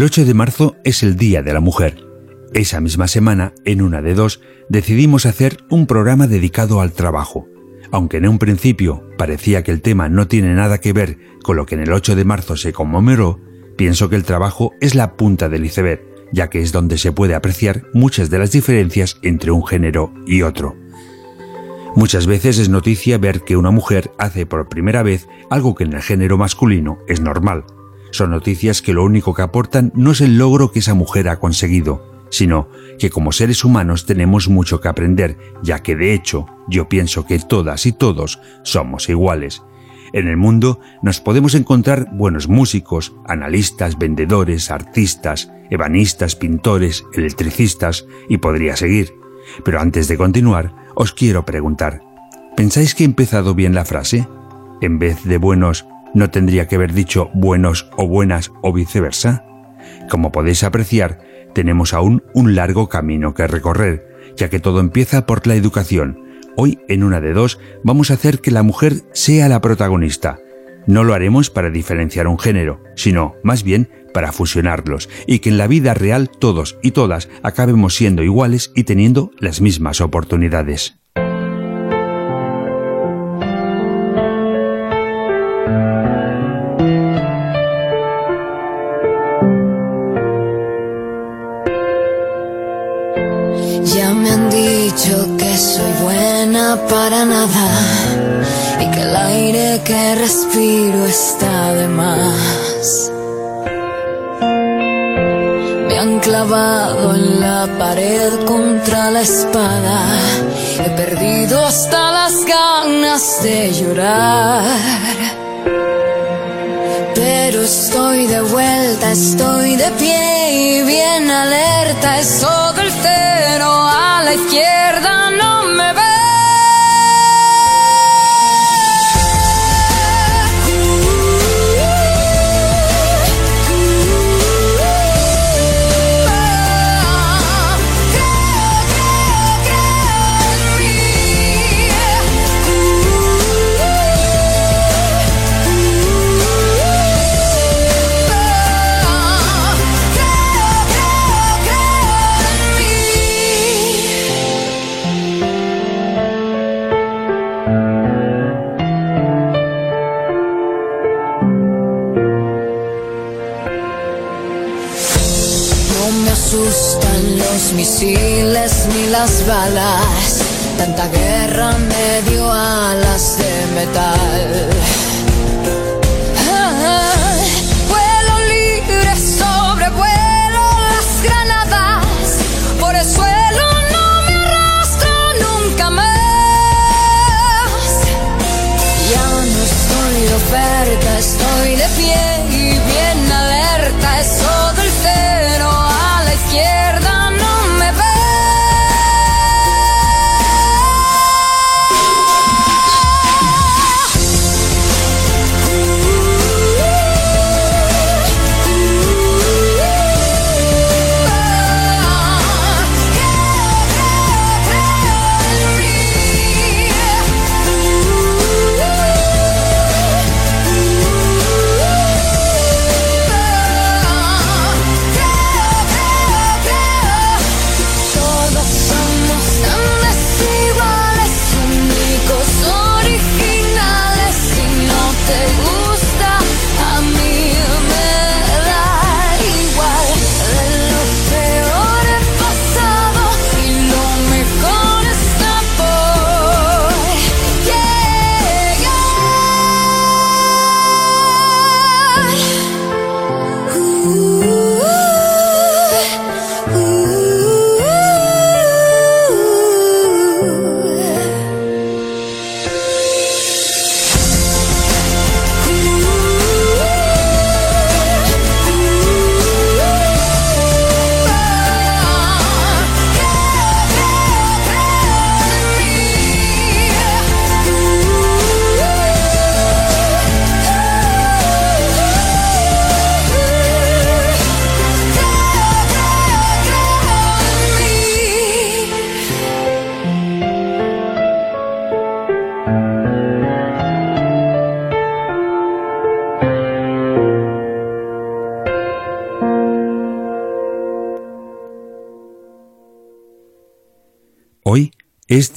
El 8 de marzo es el Día de la Mujer. Esa misma semana, en una de dos, decidimos hacer un programa dedicado al trabajo. Aunque en un principio parecía que el tema no tiene nada que ver con lo que en el 8 de marzo se conmemoró, pienso que el trabajo es la punta del iceberg, ya que es donde se puede apreciar muchas de las diferencias entre un género y otro. Muchas veces es noticia ver que una mujer hace por primera vez algo que en el género masculino es normal. Son noticias que lo único que aportan no es el logro que esa mujer ha conseguido, sino que como seres humanos tenemos mucho que aprender, ya que de hecho yo pienso que todas y todos somos iguales. En el mundo nos podemos encontrar buenos músicos, analistas, vendedores, artistas, ebanistas, pintores, electricistas y podría seguir. Pero antes de continuar, os quiero preguntar, ¿pensáis que he empezado bien la frase? En vez de buenos, ¿no tendría que haber dicho buenos o buenas o viceversa? Como podéis apreciar, tenemos aún un largo camino que recorrer, ya que todo empieza por la educación. Hoy, en una de dos, vamos a hacer que la mujer sea la protagonista. No lo haremos para diferenciar un género, sino, más bien, para fusionarlos, y que en la vida real todos y todas acabemos siendo iguales y teniendo las mismas oportunidades. Para nada y que el aire que respiro está de más. Me han clavado en la pared contra la espada. He perdido hasta las ganas de llorar. Pero estoy de vuelta, estoy de pie y bien alerta. Es todo el cero a la izquierda, balas. Tanta guerra me dio alas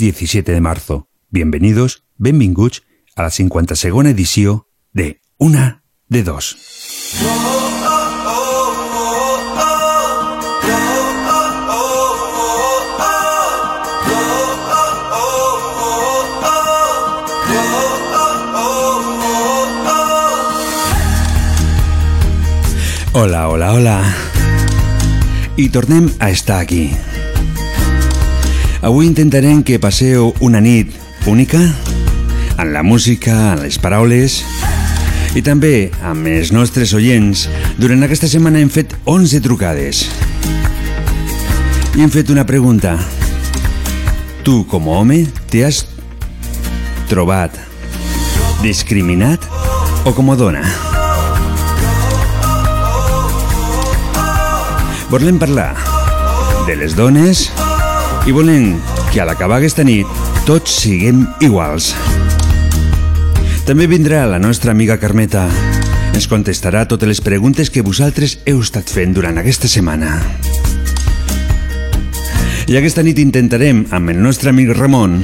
17 de marzo. Bienvenidos, benvinguts, a la 52 edició de Una de Dos. Hola, hola, hola. I tornem a estar aquí. Avui intentarem que passeu una nit única en la música, en les paraules i també amb els nostres oients. Durant aquesta setmana hem fet 11 trucades i hem fet una pregunta. Tu, com a home, t'has trobat discriminat o com a dona? Volem parlar de les dones i volem que a l'acabar aquesta nit tots siguem iguals. També vindrà la nostra amiga Carmeta. Ens contestarà totes les preguntes que vosaltres heu estat fent durant aquesta setmana. I aquesta nit intentarem, amb el nostre amic Ramon,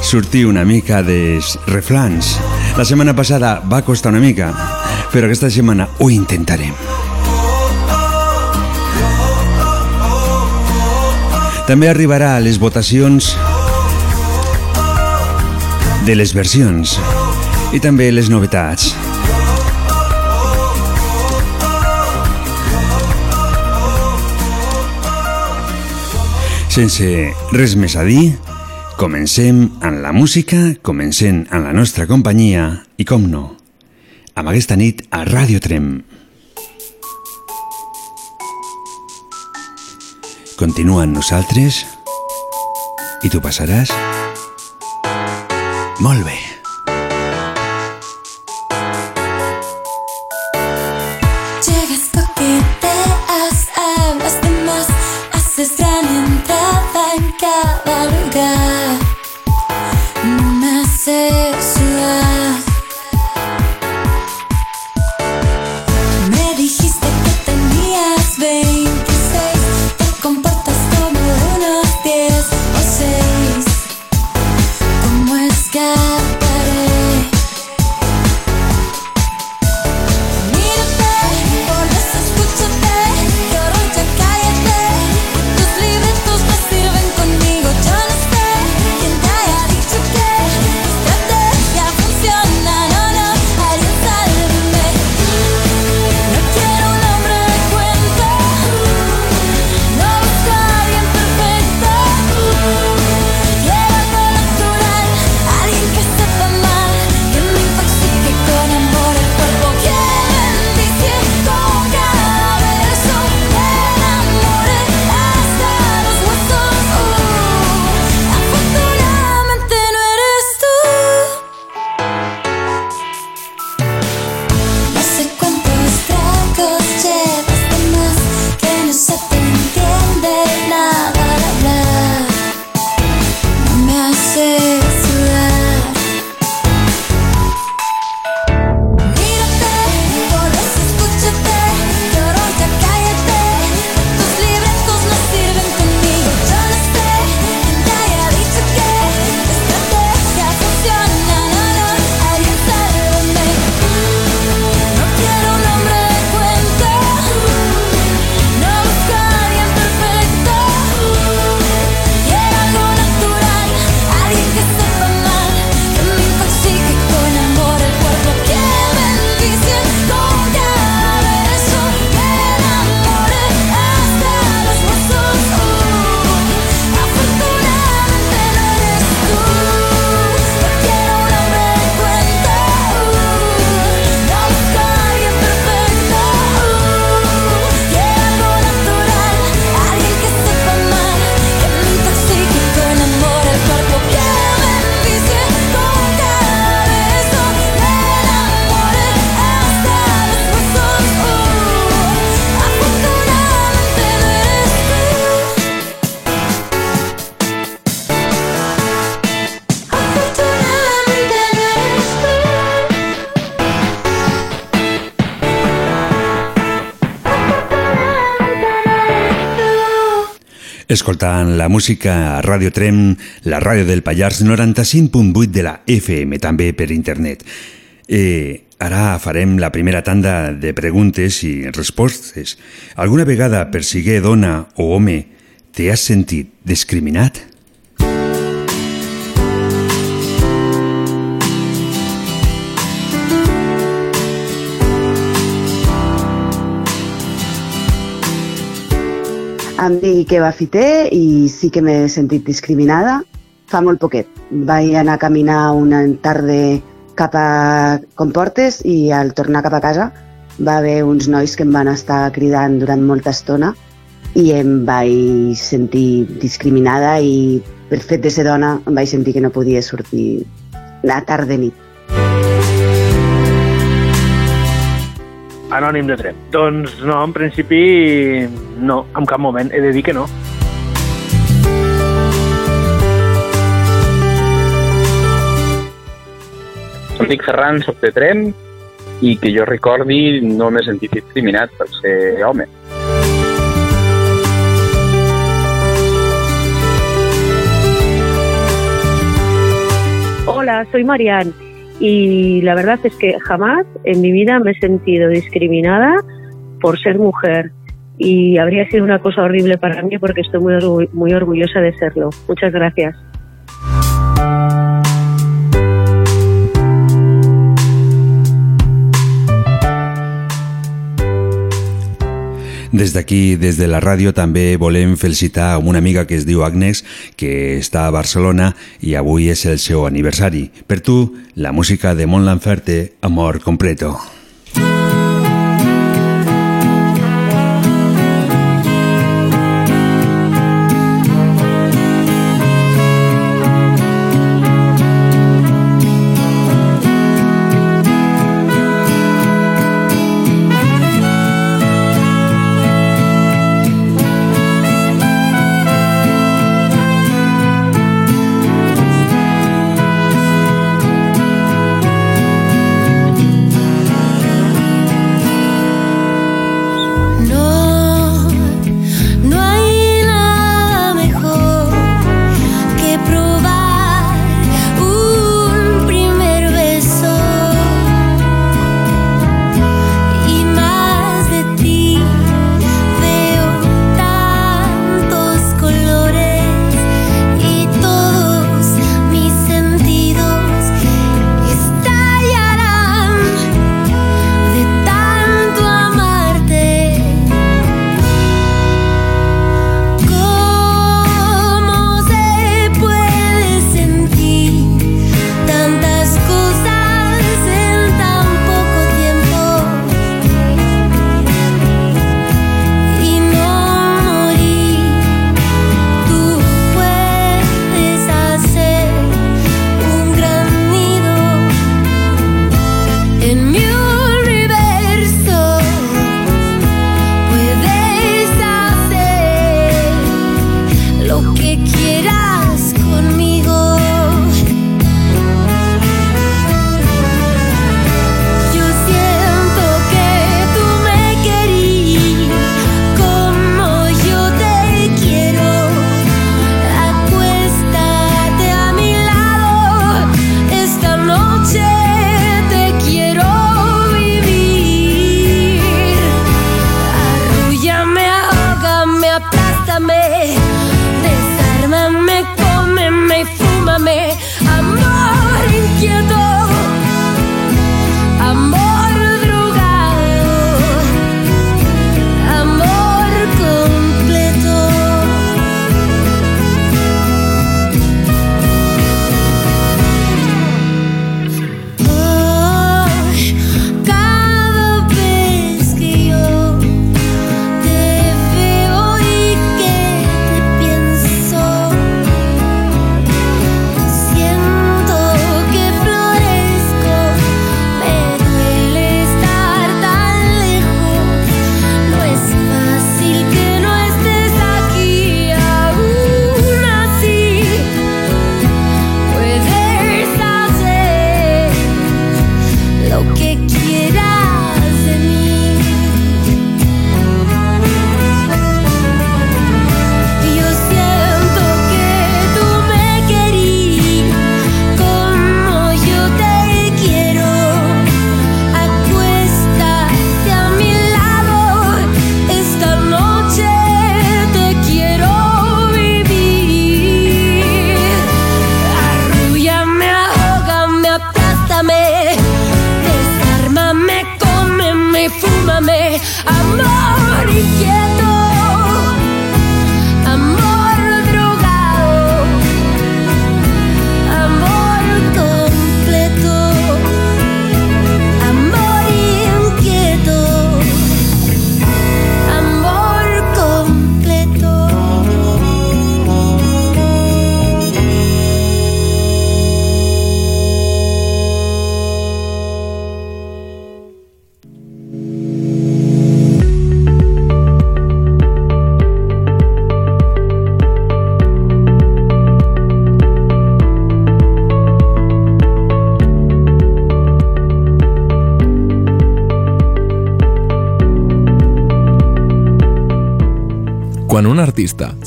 sortir una mica dels reflans. La setmana passada va costar una mica, però aquesta setmana ho intentarem. També arribarà a les votacions de les versions i també les novetats. Sense res més a dir, comencem amb la música, comencem amb la nostra companyia i, com no, amb aquesta nit a Ràdio Trem. Continua amb nosaltres i tu passaràs molt bé. Escoltant la música a Radio Trem, la ràdio del Pallars 95.8 de la FM, també per internet. Eh, ara farem la primera tanda de preguntes i respostes. Alguna vegada, per dona o home, t'he has sentit discriminat? Em dic Eva Fité i sí que m'he sentit discriminada fa molt poquet. Vaig anar a caminar una tarda cap a Comportes i al tornar cap a casa va haver uns nois que em van estar cridant durant molta estona i em vaig sentir discriminada i per fet de ser dona em vaig sentir que no podia sortir la tarda nit. Anònim de Trem. Doncs no, en principi no, en cap moment. He de dir que no. Em dic Ferran, soc de Trem i que jo recordi no m'he sentit discriminat per ser home. Hola, soy Marian y la verdad es que jamás en mi vida me he sentido discriminada por ser mujer y habría sido una cosa horrible para mí porque estoy muy, muy orgullosa de serlo. Muchas gracias. Des d'aquí, des de la ràdio, també volem felicitar una amiga que es diu Agnes, que està a Barcelona i avui és el seu aniversari. Per tu, la música de Mon Laferte, Amor Completo. inquieto,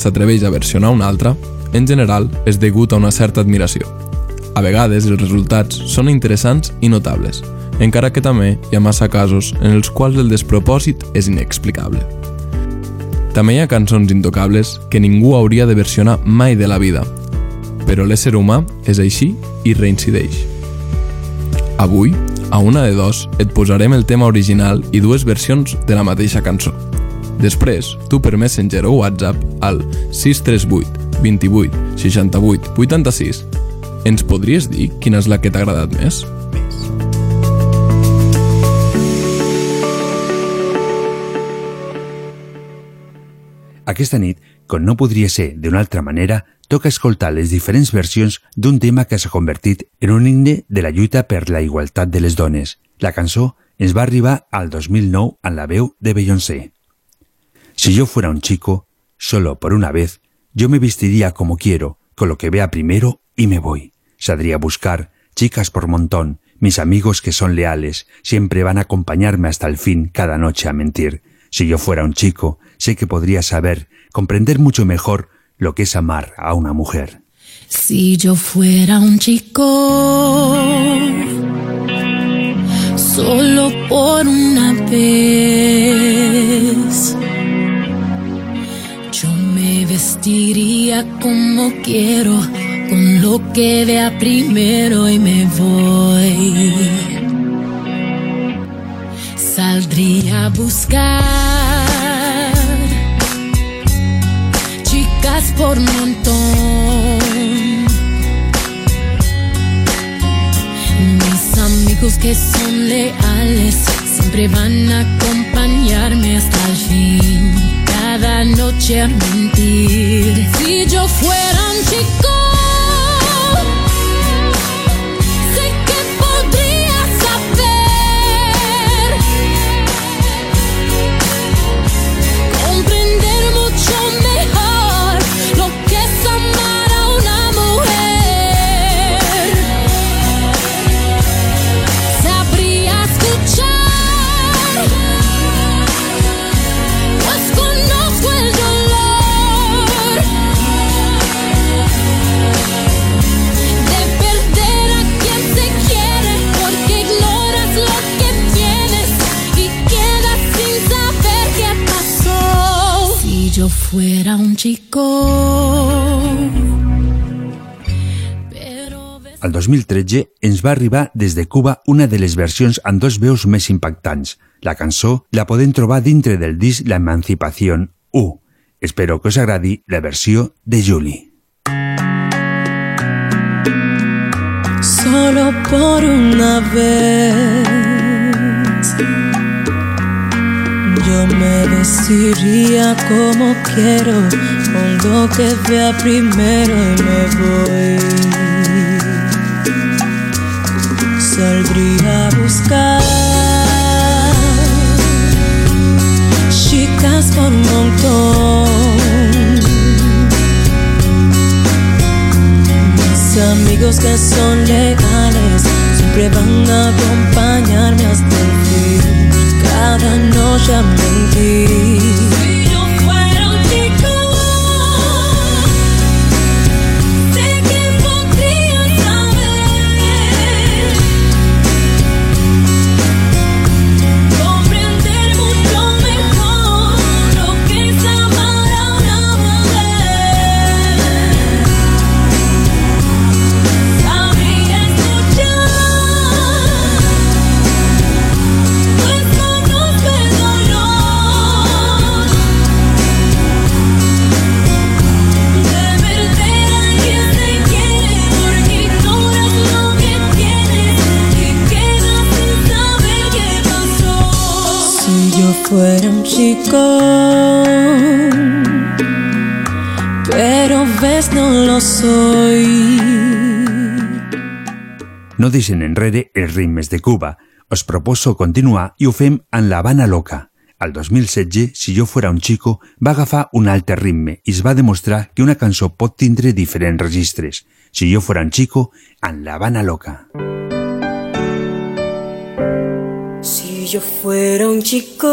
s'atreveix a versionar un altre, en general és degut a una certa admiració. A vegades els resultats són interessants i notables, encara que també hi ha massa casos en els quals el despropòsit és inexplicable. També hi ha cançons intocables que ningú hauria de versionar mai de la vida, però l'ésser humà és així i reincideix. Avui, a una de dos, et posarem el tema original i dues versions de la mateixa cançó. Després, tu per Messenger o WhatsApp al 638 28 68 86 ens podries dir quina és la que t'ha agradat més? Aquesta nit, com no podria ser d'una altra manera, toca escoltar les diferents versions d'un tema que s'ha convertit en un himne de la lluita per la igualtat de les dones. La cançó ens va arribar al 2009 en la veu de Beyoncé. Si yo fuera un chico, solo por una vez, yo me vestiría como quiero, con lo que vea primero y me voy. Saldría a buscar chicas por montón, mis amigos que son leales, siempre van a acompañarme hasta el fin cada noche a mentir. Si yo fuera un chico, sé que podría saber, comprender mucho mejor lo que es amar a una mujer. Si yo fuera un chico, solo por una vez, vestiría como quiero, con lo que vea primero y me voy. Saldría a buscar chicas por montón. Mis amigos que son leales siempre van a acompañarme hasta el fin. Cada noche a mentir. Si yo fuera un chico. Fuera un chico. Al 2013 ens va arribar des de Cuba una de les versions amb dos veus més impactants. La cançó la podem trobar dintre del disc La Emancipación 1. Espero que us agradi la versió de Julie. solo por una vez. Vestiría como quiero, con lo que vea primero y me voy. Saldría a buscar chicas por un montón. Mis amigos que son legales siempre van a acompañarme hasta el fin. Cada noche a mentir. Chico, pero ves no lo soy. No deixen enrere els ritmes de Cuba. Us proposo continuar ho fem en La Habana Loca. Al 2016, Si jo fuera un chico, va agafar un altre ritme i es va demostrar que una cançó pot tindre diferents registres. Si jo fuera un chico, en La Habana Loca. Si yo fuera un chico,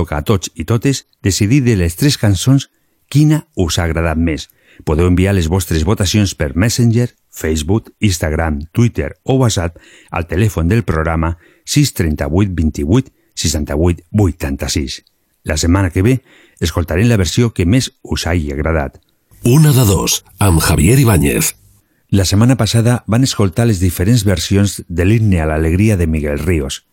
toca a tots i totes decidir de les tres cançons quina us ha agradat més. Podeu enviar les vostres votacions per Messenger, Facebook, Instagram, Twitter o WhatsApp al telèfon del programa 638 28 68 86. La setmana que ve escoltarem la versió que més us hagi agradat. Una de dos, amb Javier Ibáñez. La setmana passada van escoltar les diferents versions de l'himne a l'alegria de Miguel Ríos.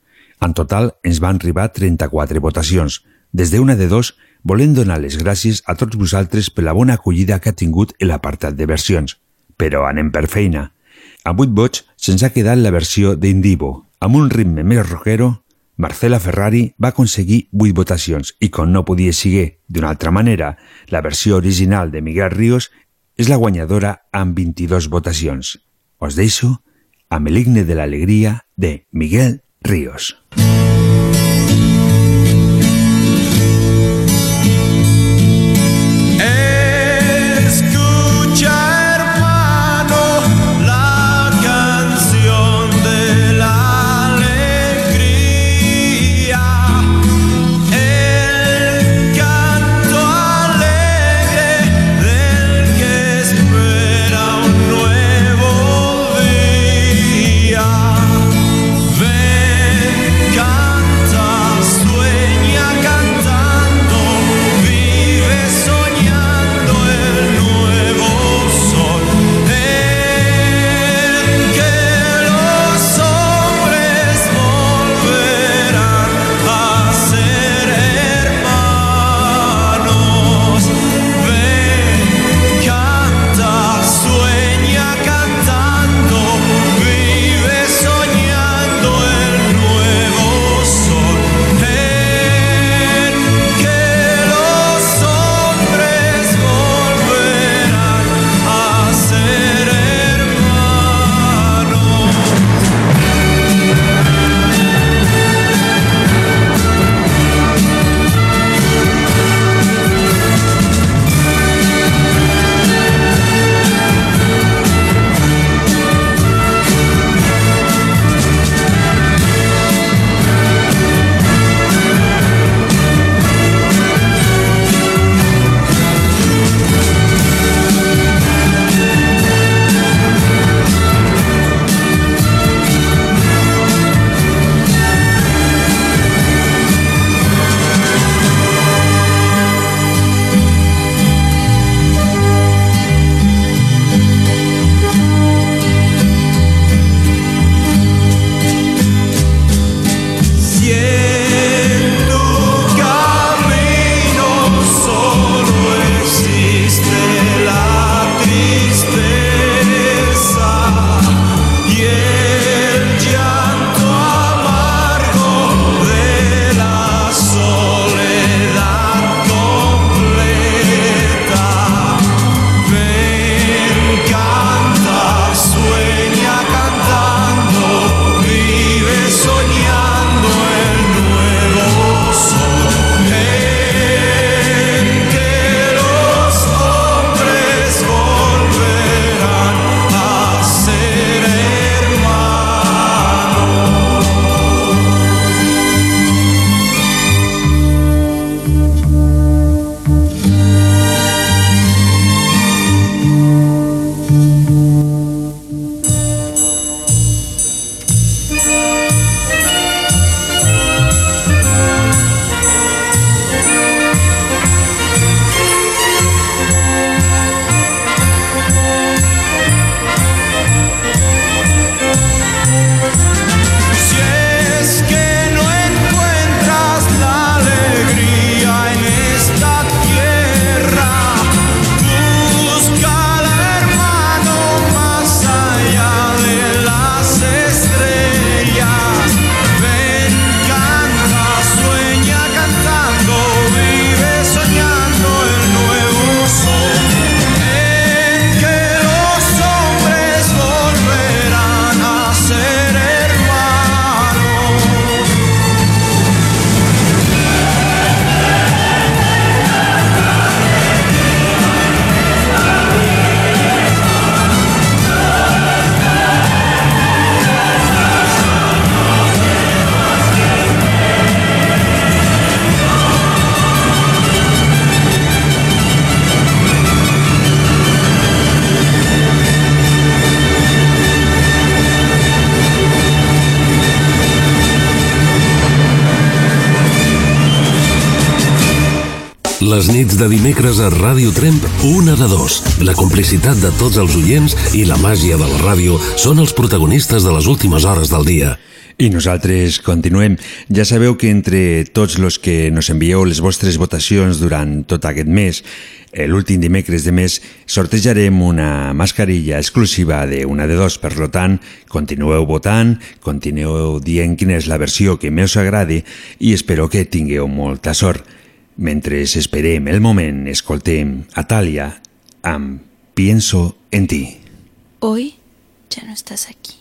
En total ens van arribar 34 votacions. Des d'una de dos, volem donar les gràcies a tots vosaltres per la bona acollida que ha tingut l'apartat de versions. Però anem per feina. A 8 vots se'ns ha quedat la versió d'Indivo. Amb un ritme més rockero, Marcela Ferrari va aconseguir 8 votacions i, com no podia seguir d'una altra manera, la versió original de Miguel Ríos és la guanyadora amb 22 votacions. Os deixo amb l'himne de l'alegria de Miguel Ríos. Nits de dimecres a Ràdio Tremp, una de dos. La complicitat de tots els oients i la màgia de la ràdio són els protagonistes de les últimes hores del dia. I nosaltres continuem. Ja sabeu que entre tots los que nos envieu les vostres votacions durant tot aquest mes, l'últim dimecres de mes, sortejarem una mascarilla exclusiva de una de dos. Per tant, continueu votant, continueu dient quina és la versió que més us agradi i espero que tingueu molta sort. Mentre esperem el moment, escoltem a Talia amb Pienso en ti. Hoy ya no estás aquí.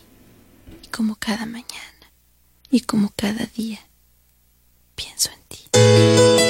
Como cada mañana y como cada día, pienso en ti.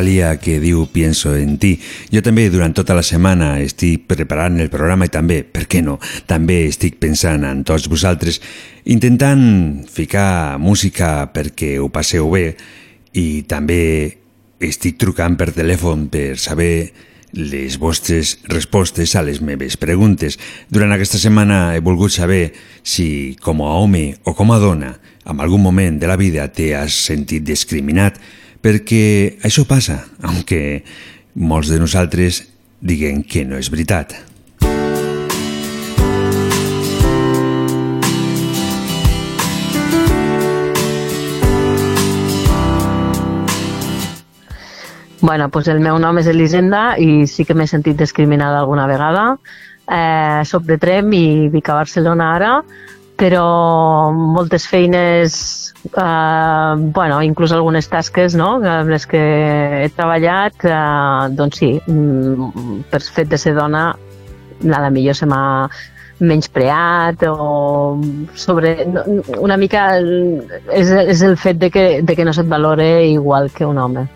Natàlia que diu Pienso en ti. Jo també durant tota la setmana estic preparant el programa i també, per què no, també estic pensant en tots vosaltres, intentant ficar música perquè ho passeu bé i també estic trucant per telèfon per saber les vostres respostes a les meves preguntes. Durant aquesta setmana he volgut saber si, com a home o com a dona, en algun moment de la vida te has sentit discriminat, perquè això passa, aunque molts de nosaltres diguen que no és veritat. Bueno, pues el meu nom és Elisenda i sí que m'he sentit discriminada alguna vegada. Eh, soc de Trem i vic a Barcelona ara, però moltes feines, eh, bueno, inclús algunes tasques no? amb les que he treballat, eh, doncs sí, mm, per fet de ser dona, a la millor se m'ha menyspreat o sobre... Una mica és, és el fet de que, de que no se't valore igual que un home.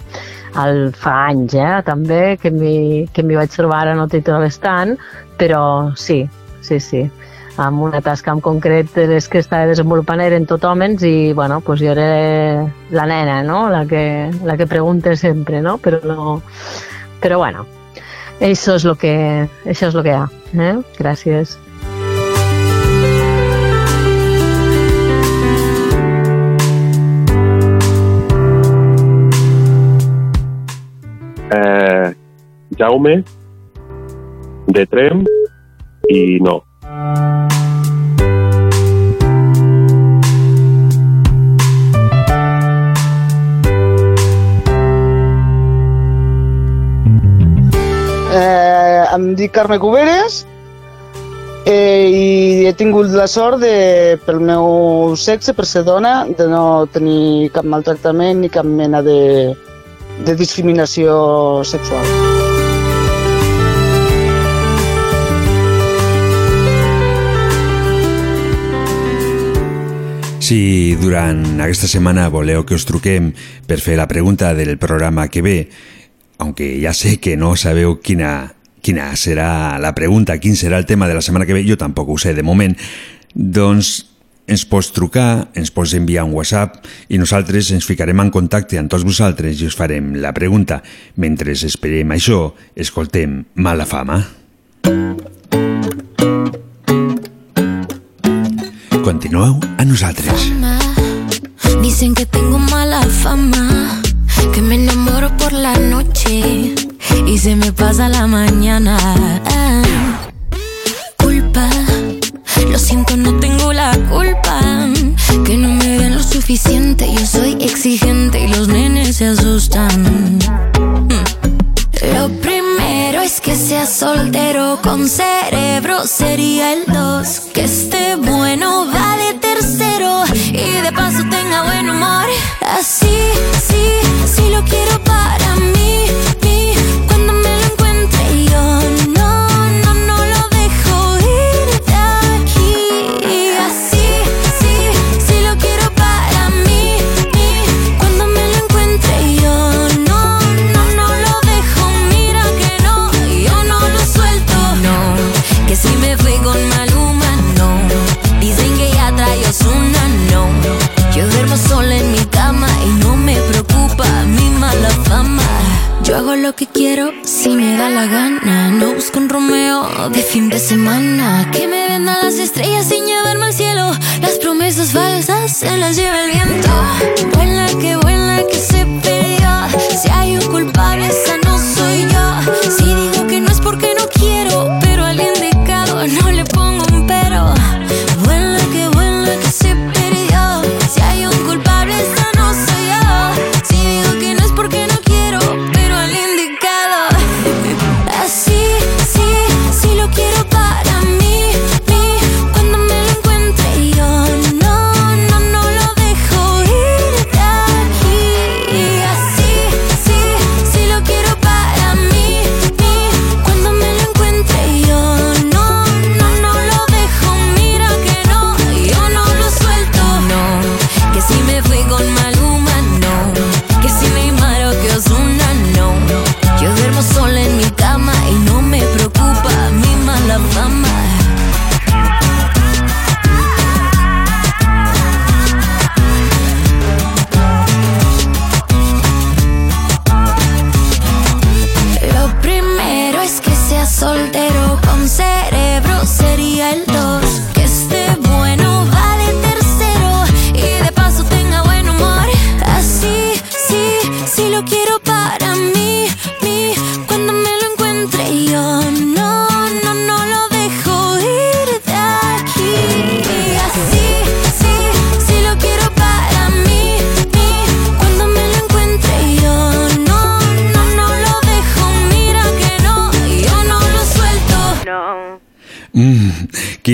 El fa anys, eh, també, que m'hi vaig trobar, ara no t'hi trobes tant, però sí, sí, sí. Amb una tasca en concret les que estava desenvolupant eren tot homes i, bueno, pues jo era la nena, no?, la que, la que pregunta sempre, no?, però no... Però bueno, això és lo que, això és lo que hi ha, eh? Gràcies. Eh, Jaume, de Trem i no. Eh, em dic Carme Cuberes eh, i he tingut la sort de, pel meu sexe, per ser dona, de no tenir cap maltractament ni cap mena de, de discriminació sexual. Si durant aquesta setmana voleu que us truquem per fer la pregunta del programa que ve, aunque ja sé que no sabeu quina, quina serà la pregunta, quin serà el tema de la setmana que ve, jo tampoc ho sé de moment, doncs ens pots trucar, ens pots enviar un WhatsApp i nosaltres ens ficarem en contacte amb tots vosaltres i us farem la pregunta. Mentre esperem això, escoltem Mala Fama. Continueu a nosaltres. Dicen que tengo mala fama, que me enamoro por la noche y se me pasa la mañana. Ah, culpa, lo siento, no tengo la culpa. Que no me den lo suficiente, yo soy exigente y los nenes se asustan. Lo que sea soltero con cerebro, sería el dos. Que esté bueno, va de tercero y de paso tenga buen humor. Así, sí, sí lo quiero que quiero si me da la gana. No busco un Romeo de fin de semana. Que me vendan las estrellas sin llevarme al cielo. Las promesas falsas se las lleva el viento. Vuela que vuela que se perdió. Si hay un culpable,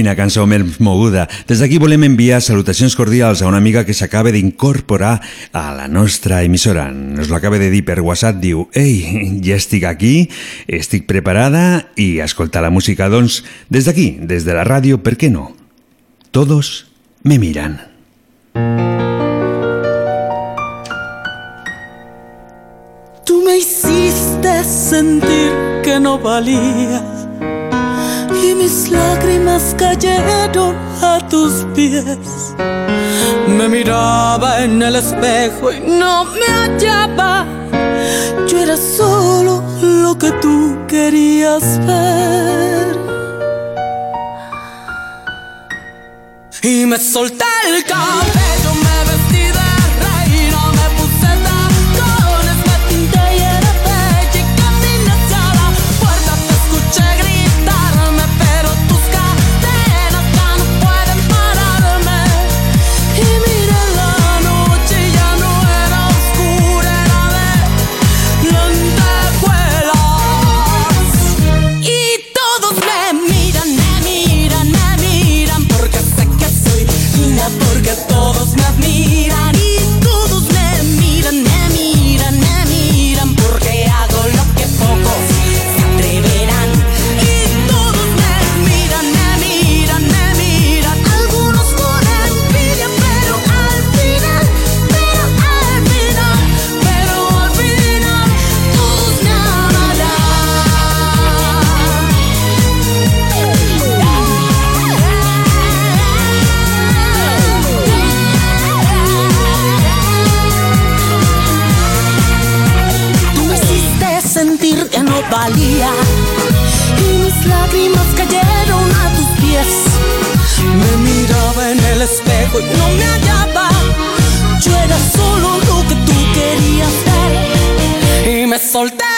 quina cançó més moguda. Des d'aquí volem enviar salutacions cordials a una amiga que s'acaba d'incorporar a la nostra emissora. Nos l'acaba de dir per WhatsApp, diu Ei, ja estic aquí, estic preparada i escoltar la música, doncs, des d'aquí, des de la ràdio, per què no? Todos me miran. Tú me hiciste sentir que no valía y mis lágrimas cayeron a tus pies. Me miraba en el espejo y no me hallaba. Yo era solo lo que tú querías ver. Y me solté el cabello, el espejo y no me hallaba. Yo era solo lo que tú querías ver y me solté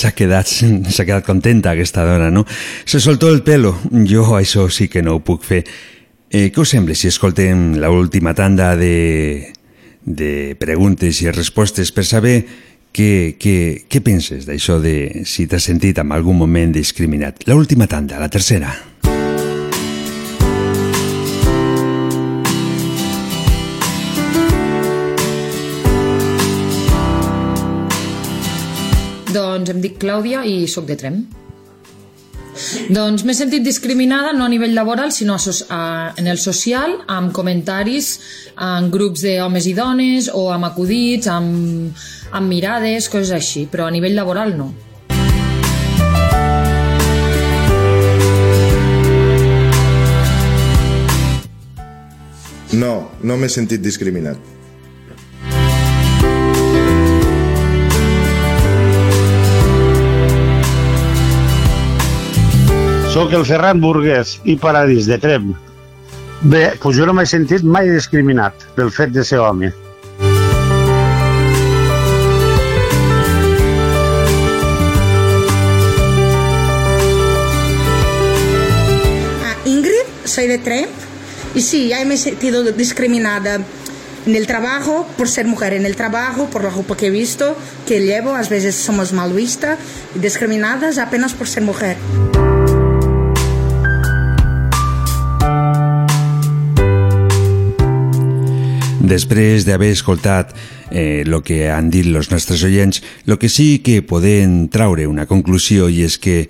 s'ha quedat, s'ha quedat contenta aquesta dona, no? Se soltó el pelo, jo això sí que no ho puc fer. Eh, què us sembla si escoltem l'última tanda de, de preguntes i respostes per saber què, què, què penses d'això de si t'has sentit en algun moment discriminat? L'última tanda, la tercera. Doncs em dic Clàudia i sóc de Trem. Doncs m'he sentit discriminada no a nivell laboral, sinó a, a, en el social, amb comentaris en grups d'homes i dones o amb acudits, amb, amb mirades, coses així, però a nivell laboral no. No, no m'he sentit discriminat. Soc el Ferran Burgués i paradís de Trem. Bé, doncs jo no m'he sentit mai discriminat pel fet de ser home. Ah, Ingrid, soy de Trem y sí, ya me he sentido discriminada en el trabajo, por ser mujer en el trabajo, por la ropa que he visto, que llevo, a veces somos mal vistas, discriminadas apenas por ser mujer. Després d'haver escoltat eh, el que han dit els nostres oients, el que sí que podem traure una conclusió i és que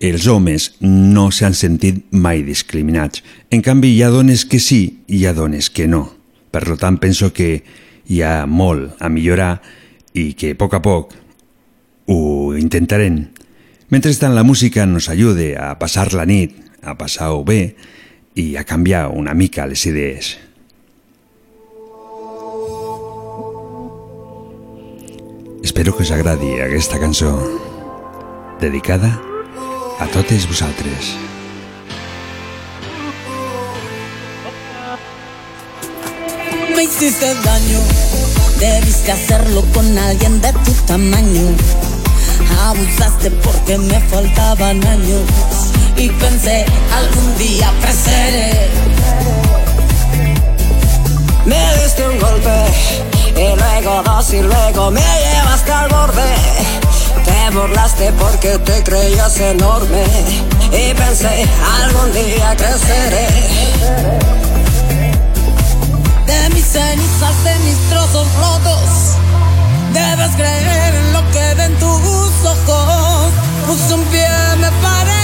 els homes no s'han sentit mai discriminats. En canvi, hi ha dones que sí i hi ha dones que no. Per tant, penso que hi ha molt a millorar i que a poc a poc ho intentarem. Mentrestant, la música nos ajude a passar la nit, a passar-ho bé i a canviar una mica les idees. Espero que us agradi aquesta cançó dedicada a totes vosaltres. Me hiciste daño, debiste hacerlo con alguien de tu tamaño. Abusaste porque me faltaban años y pensé algún día creceré. Me diste un golpe y luego dos y luego me llevaste al borde. Te burlaste porque te creías enorme y pensé algún día creceré. De mis cenizas, de mis trozos rotos, debes creer en lo que ven tus ojos. Puse un pie, me paré,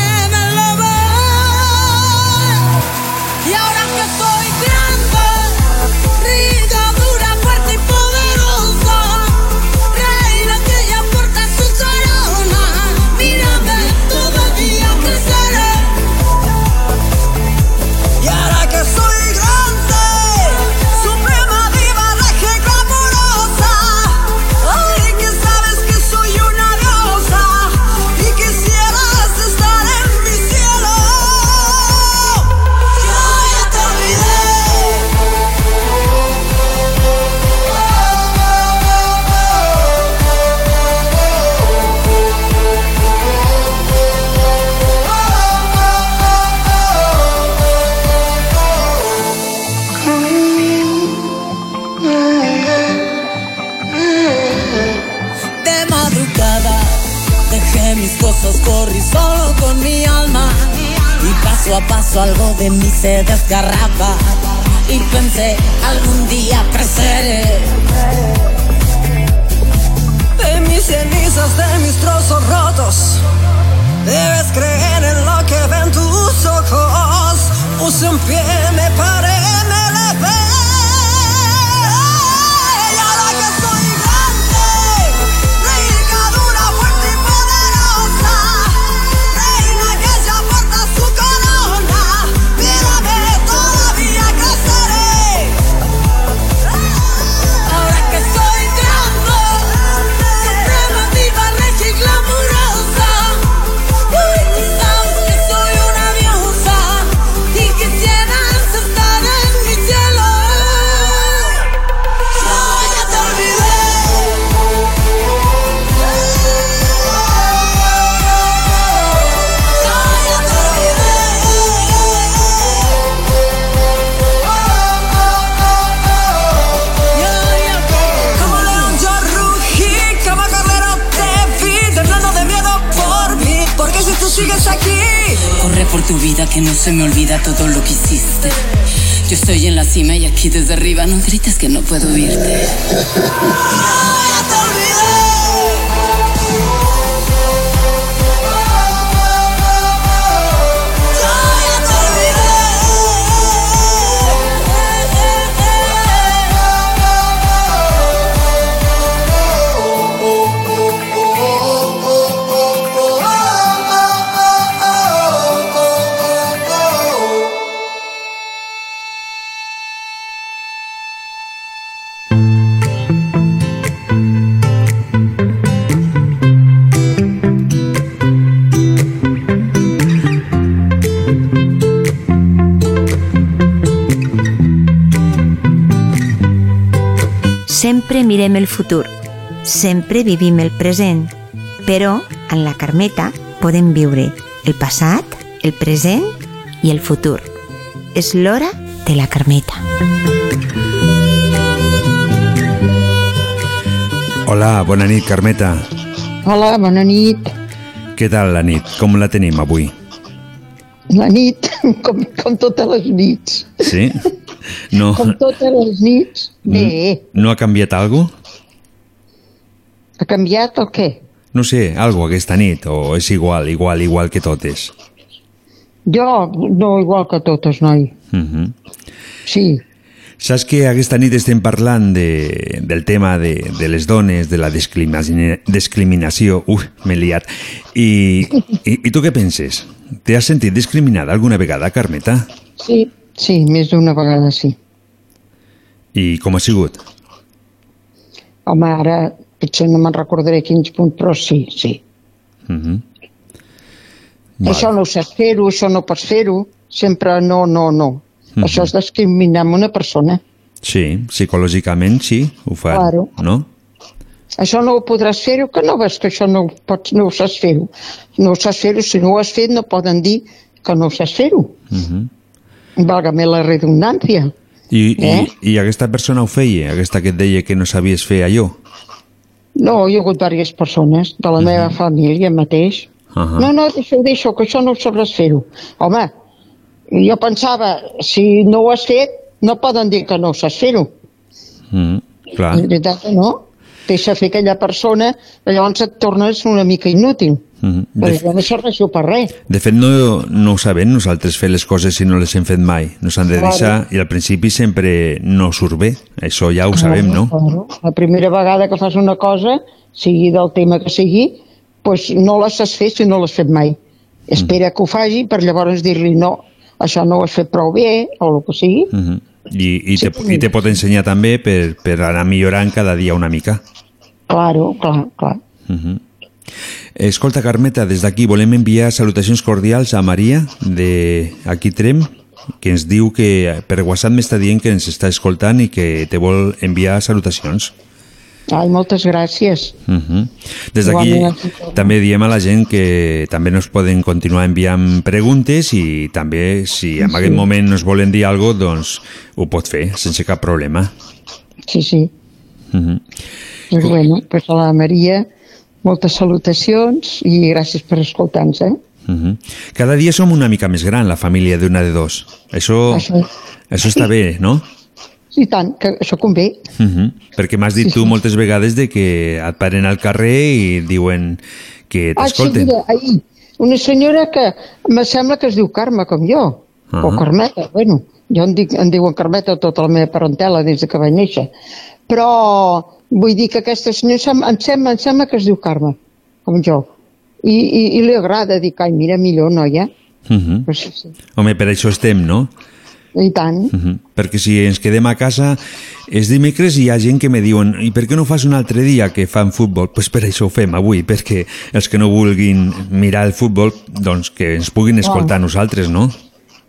paso algo de mí se desgarraba y pensé algún día creceré. De mis cenizas, de mis trozos rotos, debes creer en lo que ven tus ojos. Puse un pie, me paré, me levé. Por tu vida que no se me olvida todo lo que hiciste. Yo estoy en la cima y aquí desde arriba no grites que no puedo oírte. Mirem el futur, sempre vivim el present, però en la Carmeta podem viure el passat, el present i el futur. és l'hora de la Carmeta. Hola, bona nit, Carmeta. Hola, bona nit. Què tal la nit? Com la tenim avui? La nit, com, com totes les nits. Sí? No, Com totes les nits. Bé, no ha canviat alguna ha canviat el què? No sé, algo aquesta nit, o és igual, igual, igual que totes? Jo, no igual que totes, noi. Uh -huh. Sí. Saps que aquesta nit estem parlant de, del tema de, de les dones, de la discrimina- discriminació... Ui, m'he liat. I, i, I tu què penses? T'has sentit discriminada alguna vegada, Carmeta? Sí, sí, més d'una vegada sí. I com ha sigut? Home, ara potser no me'n recordaré quins punts, però sí, sí. Uh -huh. Això no ho saps fer-ho, això no pots fer-ho. Sempre no, no, no. Mhm. Això és discriminar amb una persona. Sí, psicològicament sí, ho fan, Claro. no? Això no ho podràs fer-ho, que no ves que això no ho, pots, no ho saps fer-ho. No ho saps fer-ho, si no ho has fet no poden dir que no ho saps fer-ho. Uh -huh. Válgame la redundància. I, Eh? i, I aquesta persona ho feia, aquesta que et deia que no sabies fer allò? No, hi ha hagut diverses persones de la meva família mateix. Uh -huh. No, no, deixa-ho, deixa que això no ho sabràs fer-ho. Home, jo pensava, si no ho has fet, no poden dir que no ho saps fer-ho. Mm, clar. És veritat no? Deixa fer aquella persona, llavors et tornes una mica inútil. Mm. Però De, no serveixo per res. de fet, no, no ho sabem nosaltres fer les coses si no les hem fet mai. No s'han de Claro. deixar i al principi sempre no surt bé. Això ja ho sabem, no? Claro. La primera vegada que fas una cosa, sigui del tema que sigui, pues no la saps fer si no l'has fet mai. Espera que ho faci per llavors dir-li no, això no ho has fet prou bé, o el que sigui. Mm I, i, te, I te pot ensenyar també per, per anar millorant cada dia una mica. Claro, clar, clar. Uh -huh. Escolta, Carmeta, des d'aquí volem enviar salutacions cordials a Maria, de aquí Trem, que ens diu que per WhatsApp m'està dient que ens està escoltant i que te vol enviar salutacions. Ai, moltes gràcies. Uh -huh. Des d'aquí també diem a la gent que també nos poden continuar enviant preguntes i també si en Sí. aquest moment nos volen dir alguna cosa, doncs ho pot fer sense cap problema. Sí, sí. Uh -huh. Pues bueno, pues a la Maria, moltes salutacions i gràcies per escoltar-nos, eh? Uh -huh. Cada dia som una mica més gran, la família d'una de dos. Això, Això- això està bé, no? I tant, que això convé. Uh -huh. Perquè m'has dit Sí, tu sí. moltes vegades de que et paren al carrer i diuen que Ah, sí, t'escolten. mira, ahir, una senyora que me sembla que es diu Carme, com jo, Ah. o Carmeta, bueno, jo em, dic, em diuen Carmeta tota la meva parentela des de que vaig néixer. Però vull dir que aquesta senyora em, em, sembla, em sembla que es diu Carme, com jo. I, i, i li agrada dir, ai, mira, millor, noia. Uh -huh. Pues sí, sí. Home, per això estem, no? I tant. Uh -huh. Perquè si ens quedem a casa és dimecres i hi ha gent que me diuen i per què no fas un altre dia que fan futbol? Doncs pues per això ho fem avui, perquè els que no vulguin mirar el futbol, doncs que ens puguin escoltar Ah. nosaltres, no?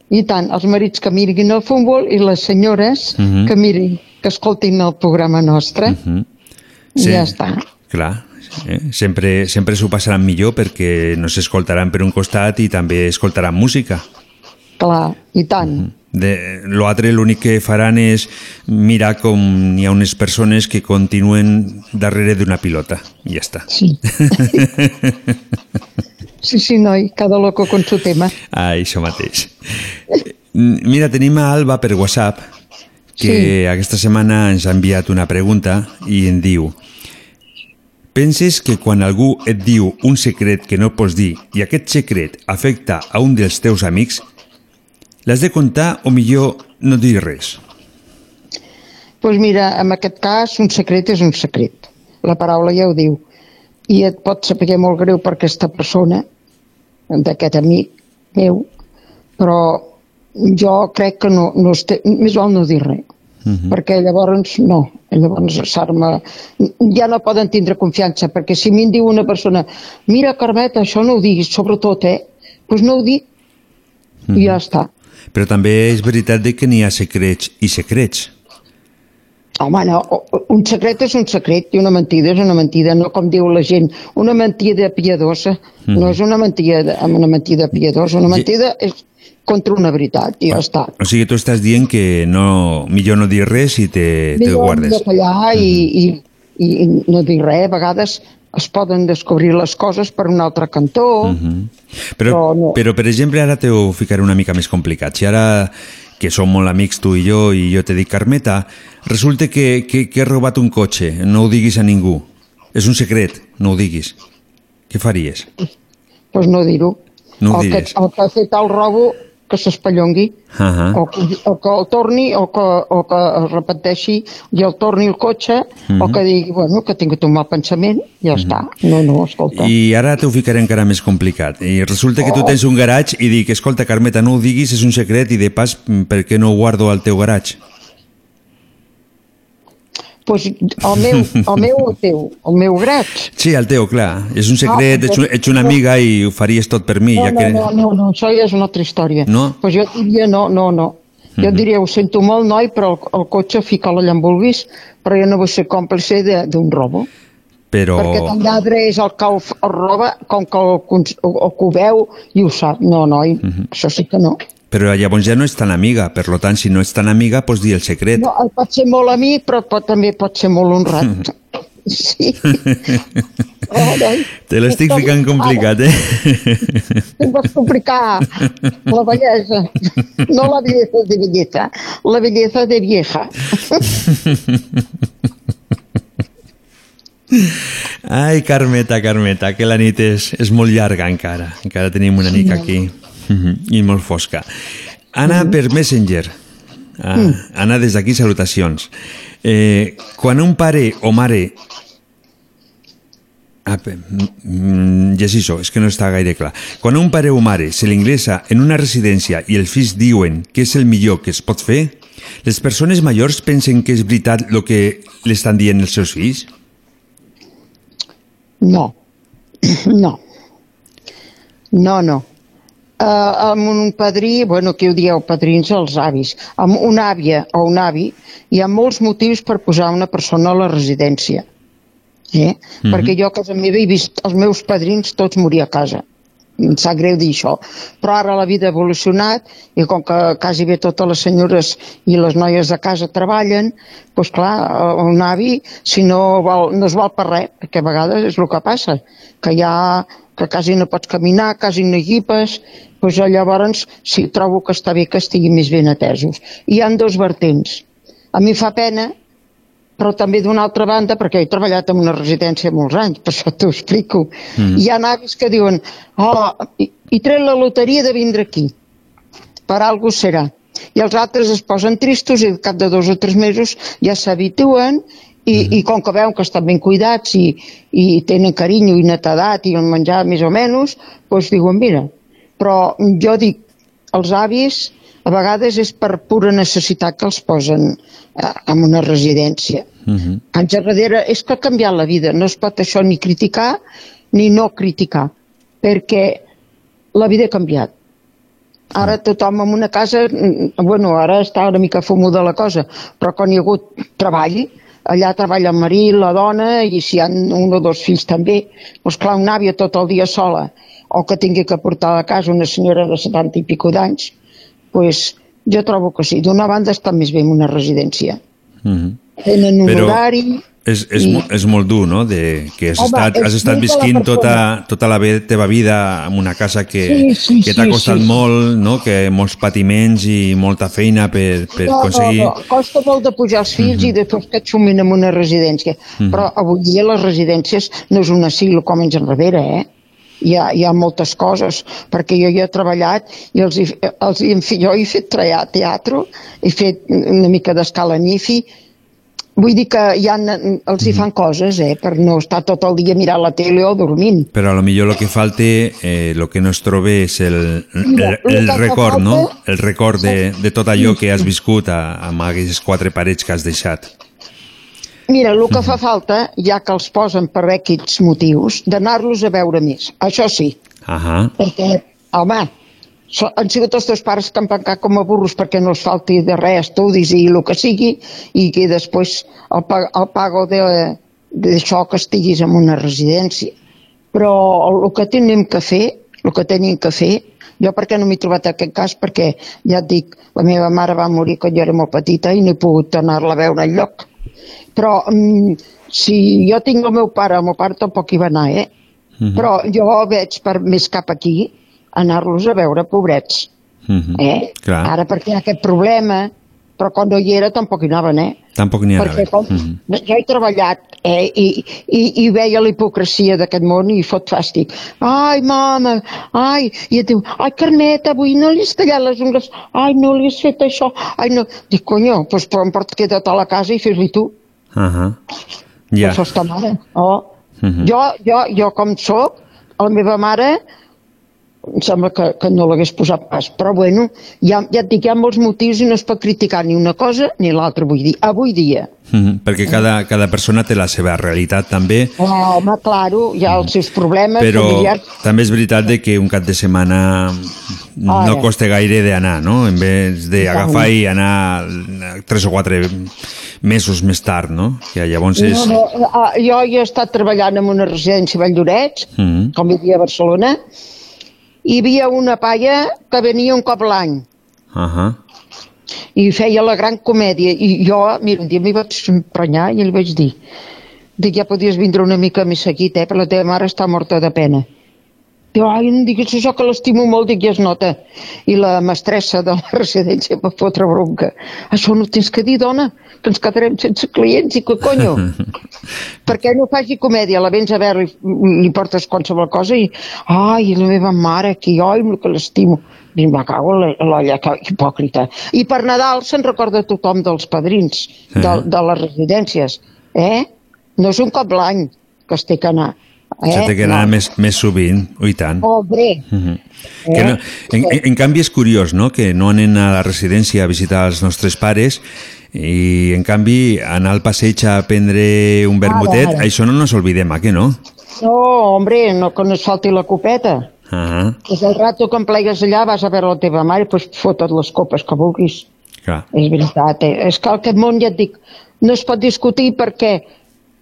I tant, els marits que mirin el futbol i les senyores Mhm. que mirin, que escoltin el programa nostre. Uh -huh. I ja està. Clar, eh? sempre, sempre s'ho passaran millor perquè no s'escoltaran per un costat i també escoltaran música. Clar, i tant. De, l'altre l'únic que faran és mirar com hi ha unes persones que continuen darrere d'una pilota i ja està. Sí. Sí, sí, noi, cada loco con su tema. Ah, això mateix. Mira, tenim a Alba per WhatsApp que Sí. aquesta setmana ens ha enviat una pregunta i en diu Penses que quan algú et diu un secret que no pots dir i aquest secret afecta a un dels teus amics, l'has de contar o millor no dir res? Doncs pues mira, en aquest cas, un secret és un secret. La paraula ja ho diu. I et pot saber molt greu per aquesta persona, d'aquest amic meu, però jo crec que no, no este, més val no dir res. Mhm. perquè llavors no, llavors s'arma ja no poden tindre confiança perquè si a mi em diu una persona mira Carmeta, això no ho diguis, sobretot eh doncs no ho dic i ja està Però també és veritat que n'hi ha secrets i secrets. Home, no, un secret és un secret i una mentida és una mentida, no com diu la gent. Una mentida piadosa Mhm. no és una mentida, una mentida piadosa, una mentida és contra una veritat i ja està. O sigui, tu estàs dient que no, millor no dir res i te, te Millor guardes. de callar i, i, i no dir res. A vegades es poden descobrir les coses per un altre cantó. Mhm. Però, però, per exemple, ara t'ho ficaré una mica més complicat. Si ara, que som molt amics tu i jo, i jo te dic Carmeta, resulta que, que, que he robat un cotxe, no ho diguis a ningú. És un secret, no ho diguis. Què faries? Doncs no dir-ho. No ho el, que, digues. el que ha fet el robo, que s'espallongui. Ah o, que, o que el torni o que, o que es repeteixi i el torni el cotxe Mhm. o que digui, bueno, que ha tingut un mal pensament ja està, no, no, escolta I ara t'ho ficaré encara més complicat. I resulta que tu Oh. tens un garatge i dic, escolta, Carmeta, no ho diguis, és un secret i de pas, mm, per què no ho guardo al teu garatge? Pues, el meu, el meu o el teu, el meu graig Sí, el teu, clar. És un secret, No, ets, un- ets una amiga i ho faries tot per mi, no, ja que... no, no, no, això ja és una altra història No? pues jo diria no, no, no jo Mhm. diria, ho sento molt, noi, però el, el cotxe fica-lo allà on vulguis, però jo no vull ser còmplice de- d'un robo. Però... Perquè tan lladre és el que el, el roba com que el, o, o que ho veu i ho sap. No, noi, Mhm. això sí que no. Però llavors ja no ets tan amiga, per lo tant, si no ets tan amiga, pots dir el secret. no el pot ser molt amic, però pot, també pot ser molt honrat. Sí. Noi. Te l'estic ficant complicat, eh? Em vas complicar la bellesa. No la bellesa de belleza, la bellesa de vieja. Ai, Carmeta, Carmeta, que la nit és, és molt llarga encara. Encara tenim una mica aquí. Mhm, I molt fosca. Anna per Messenger. Ah, Mm. Anna, des d'aquí salutacions. Eh, quan un pare o mare... Ah, pe- mm, llegeixo, és que no està gaire clar. Quan un pare o mare se l'ingressa en una residència i els fills diuen que és el millor que es pot fer, les persones majors pensen que és veritat el que l'estan dient els seus fills? No, no, no, no. Uh, amb un padrí, bueno, qui ho dieu, padrins els avis, amb una àvia o un avi, hi ha molts motius per posar una persona a la residència. Eh? Mhm. Perquè jo a casa meva he vist els meus padrins tots morir a casa. Em sap greu dir això. Però ara la vida ha evolucionat i com que quasi bé totes les senyores i les noies de casa treballen, doncs clar, un avi, si no, val, no es val per res, perquè a vegades és el que passa, que ja que quasi no pots caminar, quasi no guipes, doncs llavors sí, trobo que està bé que estiguin més ben atesos. Hi han dos vertents. A mi fa pena, però també d'una altra banda, perquè he treballat en una residència molts anys, per això t'ho explico. Mhm. Hi ha avis que diuen, oh, i, i tret la loteria de vindre aquí, per algú serà. I els altres es posen tristos i al cap de dos o tres mesos ja s'habituen i, i com que veuen que estan ben cuidats i, i tenen carinyo i netedat i el menjar més o menys, doncs diuen, mira, però jo dic, els avis a vegades és per pura necessitat que els posen eh, en una residència. Mhm. Anys darrere és que ha canviat la vida, no es pot això ni criticar ni no criticar, perquè la vida ha canviat. Ara tothom en una casa, mm, bueno, ara està una mica fumuda la cosa, però quan hi ha hagut treball, allà treballa el marit, la dona, i si hi ha un o dos fills també, doncs clar, una àvia tot el dia sola, o que tingui que portar a casa una senyora de 70 i pico d'anys, doncs jo trobo que sí. D'una banda està més bé en una residència. Mhm. Tenen un Però- horari... És, és, mo- és molt dur, no?, de, que has Home, estat, has estat visquint tota, tota la teva vida en una casa que, Sí, sí, que t'ha sí, costat sí. molt, no?, que molts patiments i molta feina per, per no, aconseguir... no, no, costa molt de pujar els fills i després que et sumin en una residència. Mhm. Però avui dia les residències no és un asil com anys enrere, eh? Hi ha, hi ha moltes coses, perquè jo hi he treballat i els, els, jo he fet teatre, he fet una mica d'escala en IFI, vull dir que ha, els hi fan coses, eh, per no estar tot el dia mirant la tele o dormint. Però a lo millor el que falta, eh, el que no es troba és el, el, el, record, no? El record de, de tot allò que has viscut a, amb aquestes quatre parets que has deixat. Mira, el que fa falta, ja que els posen per X motius, d'anar-los a veure més. Això sí, Ahà. perquè, home, han sigut els teus pares que han pencat com a burros perquè no els falti de res, estudis i el que sigui, i que després el, el pago de- d'això que estiguis en una residència. Però el que tenim que fer, el que tenim que fer, jo perquè no m'he trobat aquest cas, perquè ja et dic, la meva mare va morir quan jo era molt petita i no he pogut anar-la a veure enlloc. Però mm, si jo tinc el meu pare, el meu pare tampoc hi va anar, eh? Mhm. Però jo veig per més cap aquí anar-los a veure, pobrets. Mhm. Eh? Clar. Ara perquè hi ha aquest problema, però quan no hi era tampoc hi anaven, eh? Tampoc n'hi ha Perquè com, Mhm. jo he treballat eh, i, i, i veia la hipocresia d'aquest món i fot fàstic. Ai, mama, ai, i et diu, ai, Carmeta, avui no li has tallat les ungles, ai, no li has fet això, ai, no. Dic, conyo, doncs però em porta queda't a la casa i fes-li tu. Ahà. Ja. Això està mare. Oh. Mhm. jo, jo, jo com sóc, la meva mare em sembla que, que no l'hagués posat pas, però bueno, ja, ja et dic, hi ha molts motius i no es pot criticar ni una cosa ni l'altra, vull dir, avui dia. Mhm. Perquè cada, cada persona té la seva realitat també, Oh, home, claro, hi ha els seus problemes però familiars. també és veritat de que un cap de setmana no Ara. costa gaire d'anar, no? En vez d'agafar i anar tres o quatre mesos més tard, no? Que llavors és... No, no, ah, jo he estat treballant en una residència a Valldorets, Mhm. com vivia a Barcelona, hi havia una paia que venia un cop l'any Ahà. i feia la gran comèdia i jo, mira, un dia m'hi vaig emprenyar i li vaig dir dic, ja podies vindre una mica més seguit, eh, però la teva mare està morta de pena. Diu, ai, no diguis això que l'estimo molt, dic, ja es nota. I la mestressa de la residència va fotre bronca. Això no tens que dir, dona, que ens quedarem sense clients i que conyo. perquè no faci comèdia, la vens a veure, li, li portes qualsevol cosa i, ai, la meva mare aquí, el que l'estimo. I me cago l'olla, que hipòcrita. I per Nadal se'n recorda tothom dels padrins de, de les residències, eh? No és un cop l'any que es té que anar. Eh? S'ha de que anar més, més sovint, oi tant. Hombre, Mhm. Que no, en, en, en canvi és curiós, no?, que no anem a la residència a visitar els nostres pares i, en canvi, anar al passeig a prendre un vermutet, ara. això no nos olvidem, eh, que no? no, hombre, no que no es falti la copeta. Ah, És el rato que em plegues allà, vas a veure la teva mare i doncs fota't les copes que vulguis. clar. És veritat, eh? és que aquest món, ja et dic, no es pot discutir perquè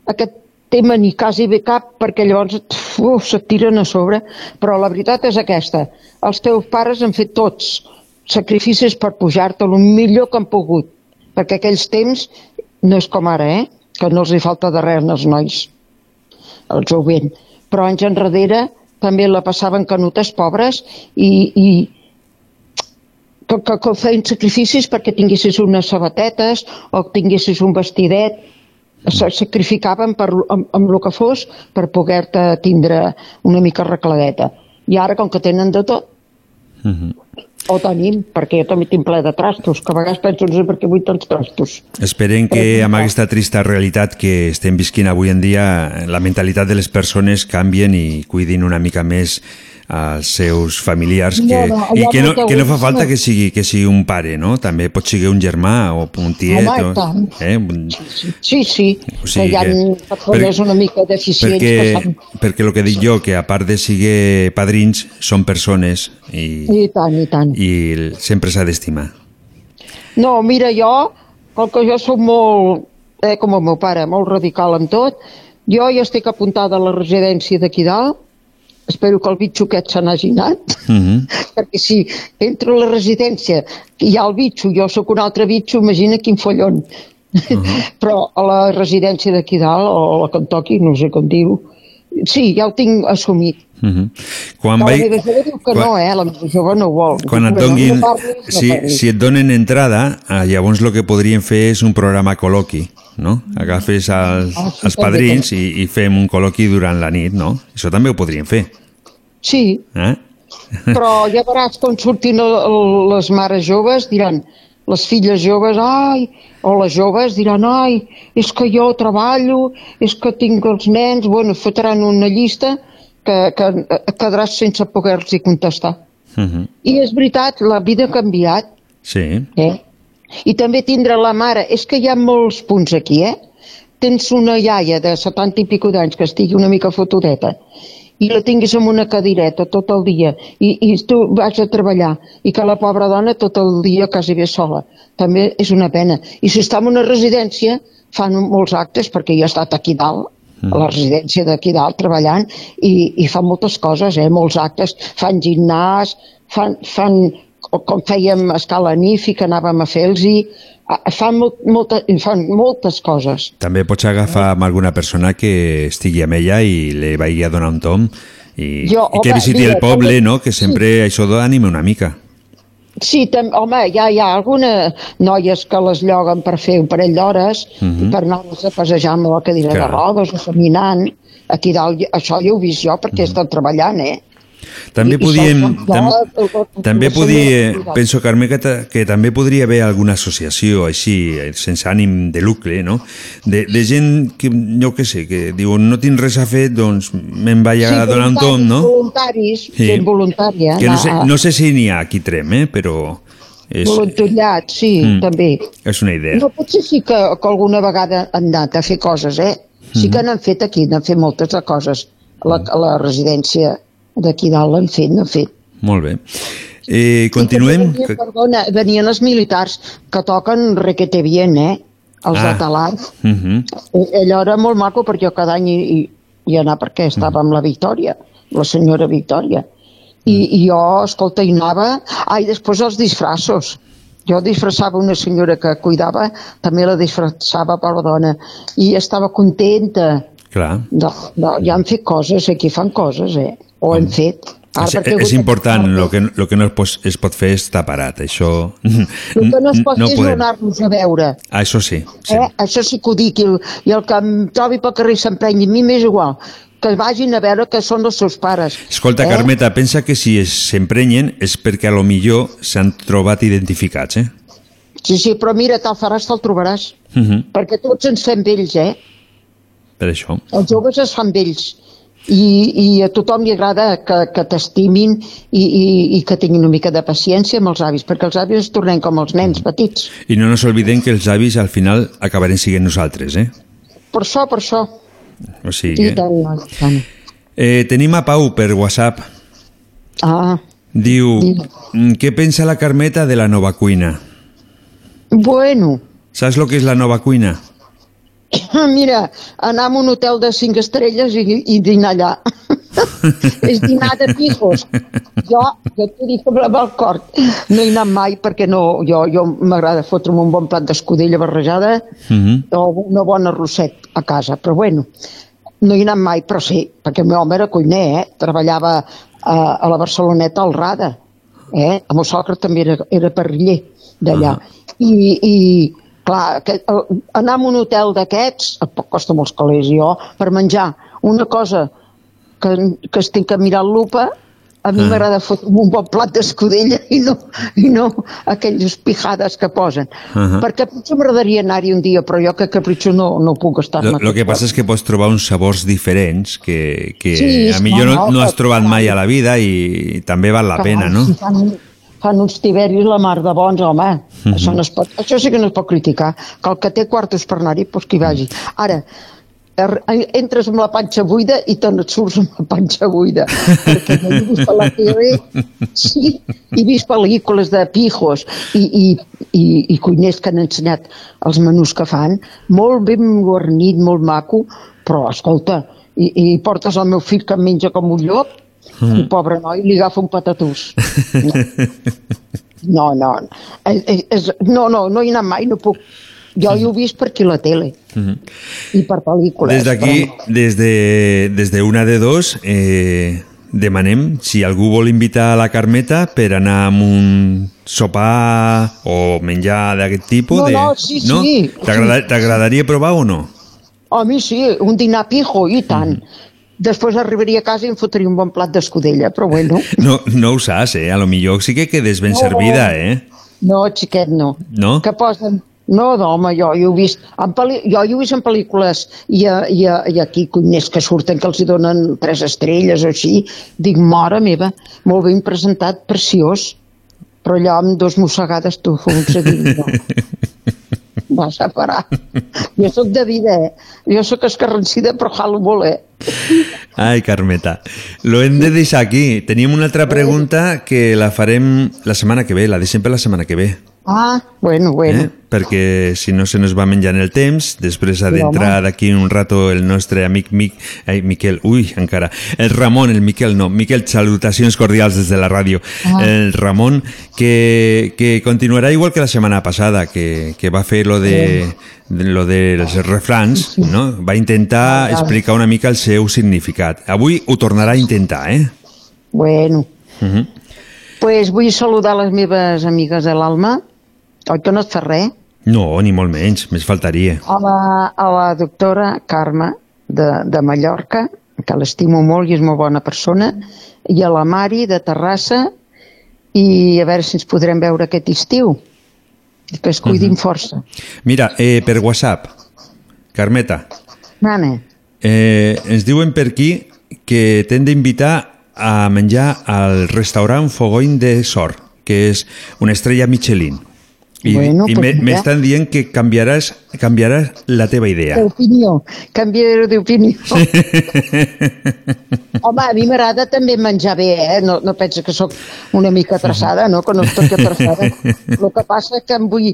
aquest tema ni quasi bé cap, perquè llavors uf, se't tiren a sobre, però la veritat és aquesta, els teus pares han fet tots sacrificis per pujar-te el millor que han pogut, perquè aquells temps no és com ara, eh? que no els hi falta de res als nois, el jovent, però anys enrere també la passaven canutes pobres i, i que, que, que feien sacrificis perquè tinguessis unes sabatetes o tinguessis un vestidet sacrificaven per, amb, amb el que fos per poder-te tindre una mica arregladeta. I ara, com que tenen de tot, Mhm. o tenim, perquè jo també tinc ple de trastos, que a vegades penso, no sé per què vull tants trastos. Esperem que amb aquesta trista realitat que estem visquint avui en dia la mentalitat de les persones canvien i cuidin una mica més als seus familiars que, No, no, i que no, que no fa falta que sigui, que sigui un pare, no? També pot ser un germà o un tiet. Home, o, tant. eh? Sí, sí, O sigui que hi ha que- persones una mica deficients que Perquè, perquè el que dic jo, que a part de ser padrins, són persones i, I tant, i tant. i sempre s'ha d'estimar. No, mira, jo, com que jo sóc molt, eh, com el meu pare, molt radical en tot, jo ja estic apuntada a la residència d'aquí dalt, espero que el bitxo aquest se n'hagi anat, Mm -hmm. perquè si entro a la residència i hi ha el bitxo, jo sóc un altre bitxo, imagina quin follon. Però a la residència d'aquí dalt, o a la que em toqui, no sé com dir-ho, sí, ja ho tinc assumit. Mm -hmm. Quan, Però vaig, la meva jove diu que quan- no, eh? La meva jove no ho vol. quan et Diu, donguin, No parlis, no si, parlis. si et donen entrada, eh, llavors el que podríem fer és un programa col·loqui, no? Agafes els, Ah, els padrins i, i fem un col·loqui durant la nit, no? Això també ho podríem fer, Sí, eh? Però ja veuràs quan surtin el, el, les mares joves, diran, les filles joves, ai, o les joves diran, ai, és que jo treballo, és que tinc els nens, bueno, fotran una llista que, que quedaràs sense poder-los contestar. Mm -hmm. I és veritat, la vida ha canviat, Sí. eh? I també tindre la mare, és que hi ha molts punts aquí, eh? Tens una iaia de 70 i pico d'anys que estigui una mica fotudeta i la tinguis en una cadireta tot el dia i, i tu vas a treballar i que la pobra dona tot el dia quasi bé sola. També és una pena. I si està en una residència fan molts actes, perquè jo he estat aquí dalt, a la residència d'aquí dalt treballant i, i fan moltes coses, eh? molts actes, fan gimnàs, fan, fan o com fèiem escala NIF i que anàvem a fer-los-hi, a- fan, molt, molta, fan moltes coses. També pots agafar amb alguna persona que estigui amb ella i li vagi a donar un tom i, Jo, i que home, visiti mira, el poble, també- no? que sempre això anima una mica. Sí, tam, home, hi ha, hi ha algunes noies que les lloguen per fer un parell d'hores Mhm. per anar-les a passejar amb la cadira Clar. de rodes o caminant. Aquí dalt, això ja ho he vist jo perquè he estat treballant, eh? També podíem... Tam, també podia, penso, Carme, que, que també podria haver alguna associació així, eh, sense ànim de lucre, no? De, de gent que, jo què sé, que diu, no tinc res a fer, doncs me'n vaig a donar un tom, no? Voluntaris, Sí. gent voluntària. Que no sé, no sé si n'hi ha aquí Trem, eh? però és, Voluntariat, sí, Mm. també. és una idea. No, potser sí que, que alguna vegada han anat a fer coses, eh? Sí que n'han fet aquí, n'han fet moltes de coses. La, a la residència d'aquí dalt l'han fet, n'han fet. Molt bé. Eh, continuem? Venien, perdona, venien els militars que toquen requete bien, eh? Els Ah. de Talar. Uh -huh. Eh, Allò era molt maco perquè jo cada any hi, hi, hi anava perquè estava amb la Victòria, la senyora Victòria. I, i jo, escolta, hi anava... Ah, i després els disfraços. Jo disfressava una senyora que cuidava, també la disfressava per la dona, i estava contenta. Clar. No, no, ja han fet coses, aquí fan coses, eh? O hem fet. Ara, És, és important, el que, lo que no es pot, es pot fer és estar parat, això El que no es pot no fer és donar-nos a veure. Ah, això sí, sí. Eh? Això sí que ho dic, i el, i el que em trobi pel carrer s'emprenyi, a mi m'és igual, que vagin a veure que són els seus pares. Escolta, eh? Carmeta, pensa que si s'emprenyen és perquè a lo millor s'han trobat identificats, eh? Sí, sí, però mira, te'l faràs, te'l trobaràs, Uh -huh. perquè tots ens fem vells, eh? Per això. Els joves es fan vells. I, i a tothom li agrada que, que t'estimin i, i, i que tinguin una mica de paciència amb els avis, perquè els avis es tornem com els nens petits. I no ens oblidem que els avis al final acabarem siguent nosaltres, eh? Per això, per això. O sigui, I eh? tant, i tant. eh, tenim a Pau per WhatsApp. Ah, Diu, "Mm, què pensa la Carmeta de la nova cuina? bueno, Saps lo que és la nova cuina? mira, anar a un hotel de 5 estrelles i, i dinar allà. és dinar de pijos. Jo, jo t'ho dic amb al cor, no he anat mai perquè no, jo, jo m'agrada fotre'm un bon plat d'escudella barrejada Mhm. o una bona rosset a casa, però bueno, no he anat mai, però sí, perquè el meu home era cuiner, eh? treballava a, a la Barceloneta al Rada, eh? el meu sogre també era, era parriller d'allà, I, i clar, que, el, anar a un hotel d'aquests, costa molts calés jo, per menjar una cosa que, que es tinc que mirar en lupa, a mi Ah. m'agrada fotre un bon plat d'escudella i no, i no aquelles pijades que posen. Ahà. Per Capritxo m'agradaria anar-hi un dia, però jo que Capritxo no, no puc estar-me. Lo, lo que passa és que pots trobar uns sabors diferents que, que Sí, a millor no, no, no has trobat mai a la vida i també val la pena, no? Si fan, fan uns tiberis la mar de bons, home. Mhm. això, no es pot, això sí que no es pot criticar. Que el que té quartos per anar-hi, doncs que hi vagi. Ara, er- entres amb la panxa buida i te et surts amb la panxa buida. Perquè jo he vist la tele, sí, he vist pel·lícules de pijos i, i, i, i cuiners que han ensenyat els menús que fan, molt ben guarnit, molt maco, però, escolta, i, i portes el meu fill que menja com un llop, Mm. i pobre noi li agafa un patatús. No, no, és, és, no, no, no hi he anat mai, no puc. Jo hi he vist per aquí la tele Mhm. i per pel·lícules. Des d'aquí, però des de, des de una de dos, eh, demanem si algú vol invitar a la Carmeta per anar a un sopar o menjar d'aquest tipus. No, de... no, sí, sí. T'agrada- T'agradaria provar o no? A mi sí, un dinar pijo, i tant. Després arribaria a casa i em fotria un bon plat d'escudella, però bueno. No, no ho saps, eh? A lo millor sí que quedes ben No. servida, eh? No, xiquet, no. No? Que posen... No, no, home, jo, jo ho he vist en pel·li... jo ho he vist en pel·lícules i, a, i, a, i aquí cuiners que surten que els hi donen tres estrelles o així dic, mare meva, molt ben presentat, preciós però allò amb dos mossegades tu fons a dir no. Vas a parar. Jo sóc de vida, eh? Jo sóc escarrancida, però jalo molt, eh? Ai, Carmeta, lo hem de deixar aquí. Tenim una altra pregunta que la farem la setmana que ve, la deixem per la setmana que ve. Ah, bueno, bueno. Eh? Perquè si no se nos va menjant el temps, després ha Sí, d'entrar d'aquí un rato el nostre amic Mic, ai, Miquel, ui, encara, el Ramon, el Miquel no, Miquel, salutacions cordials des de la ràdio. Ah. El Ramon, que, que continuarà igual que la setmana passada, que, que va fer lo de, de lo dels refrans, no? Va intentar Ah, explicar una mica el seu significat. Avui ho tornarà a intentar, eh? Bueno, Uh -huh. pues vull saludar les meves amigues de l'Alma, oi que no et fa res? No, ni molt menys, més faltaria. A la, a la doctora Carme de, de Mallorca, que l'estimo molt i és molt bona persona, i a la Mari de Terrassa, i a veure si ens podrem veure aquest estiu. Que es cuidin Mhm. força. Mira, eh, per WhatsApp, Carmeta, Nana, eh, ens diuen per aquí que t'hem d'invitar a menjar al restaurant Fogoin de Sor, que és una estrella Michelin. I, Bueno, i pues me- m'estan dient que canviaràs, canviaràs la teva idea. d'opinió, canviaré d'opinió. Home, a mi m'agrada també menjar bé, eh? No, no pensa que sóc una mica traçada, no? Que no estic traçada. El que passa és que em vull...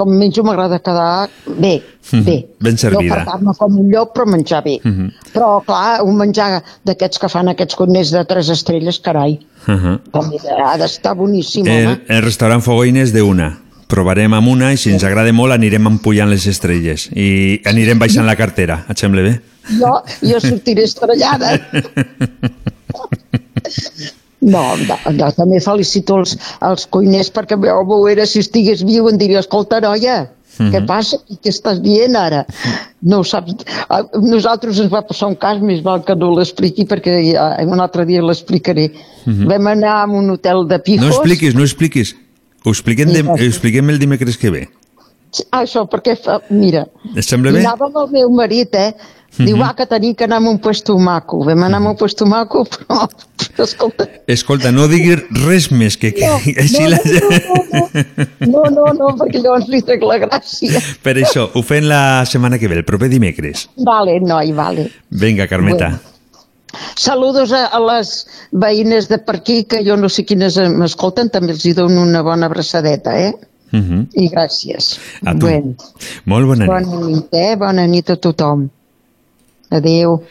Com menjo m'agrada quedar bé, bé. Ben servida. No fartar-me com un llop, però menjar bé. Mhm. Però, clar, un menjar d'aquests que fan aquests coners de tres estrelles, carai, Uh -huh. també ha d'estar boníssim, home. el, el restaurant Fogoin és d'una. Provarem amb una i si ens agrada molt anirem ampullant les estrelles i anirem baixant la cartera. Et sembla bé? Jo, jo sortiré estrellada. No, no, no, també felicito els, els cuiners perquè meu veure si estigués viu em diria, escolta, noia, què Mhm. passa? I què estàs dient ara? No ho saps. A nosaltres ens va passar un cas, més val que no l'expliqui perquè un altre dia l'explicaré. Mhm. Vam anar a un hotel de pijos. No expliquis, no expliquis. Ho expliquem, de, ho expliquem el dimecres que ve. Això, perquè, fa, mira, Et sembla bé? anava amb el meu marit, eh? Diu, Mhm. ah, que tenim que anar a un puesto maco. Vam anar a un puesto maco, però, però escolta, Escolta, no diguis res més que, que No, així no, la... no, no, no, perquè llavors li trec la gràcia. Per això, ho fem la setmana que ve, el proper dimecres. Vale, noi, vale. Vinga, Carmeta. Saludos a, a les veïnes de per aquí, que jo no sé quines m'escolten, també els hi dono una bona abraçadeta, eh? Uh -huh. I gràcies. A tu. Bueno, Molt bona nit. bona nit, eh? Bona nit a tothom. Adéu.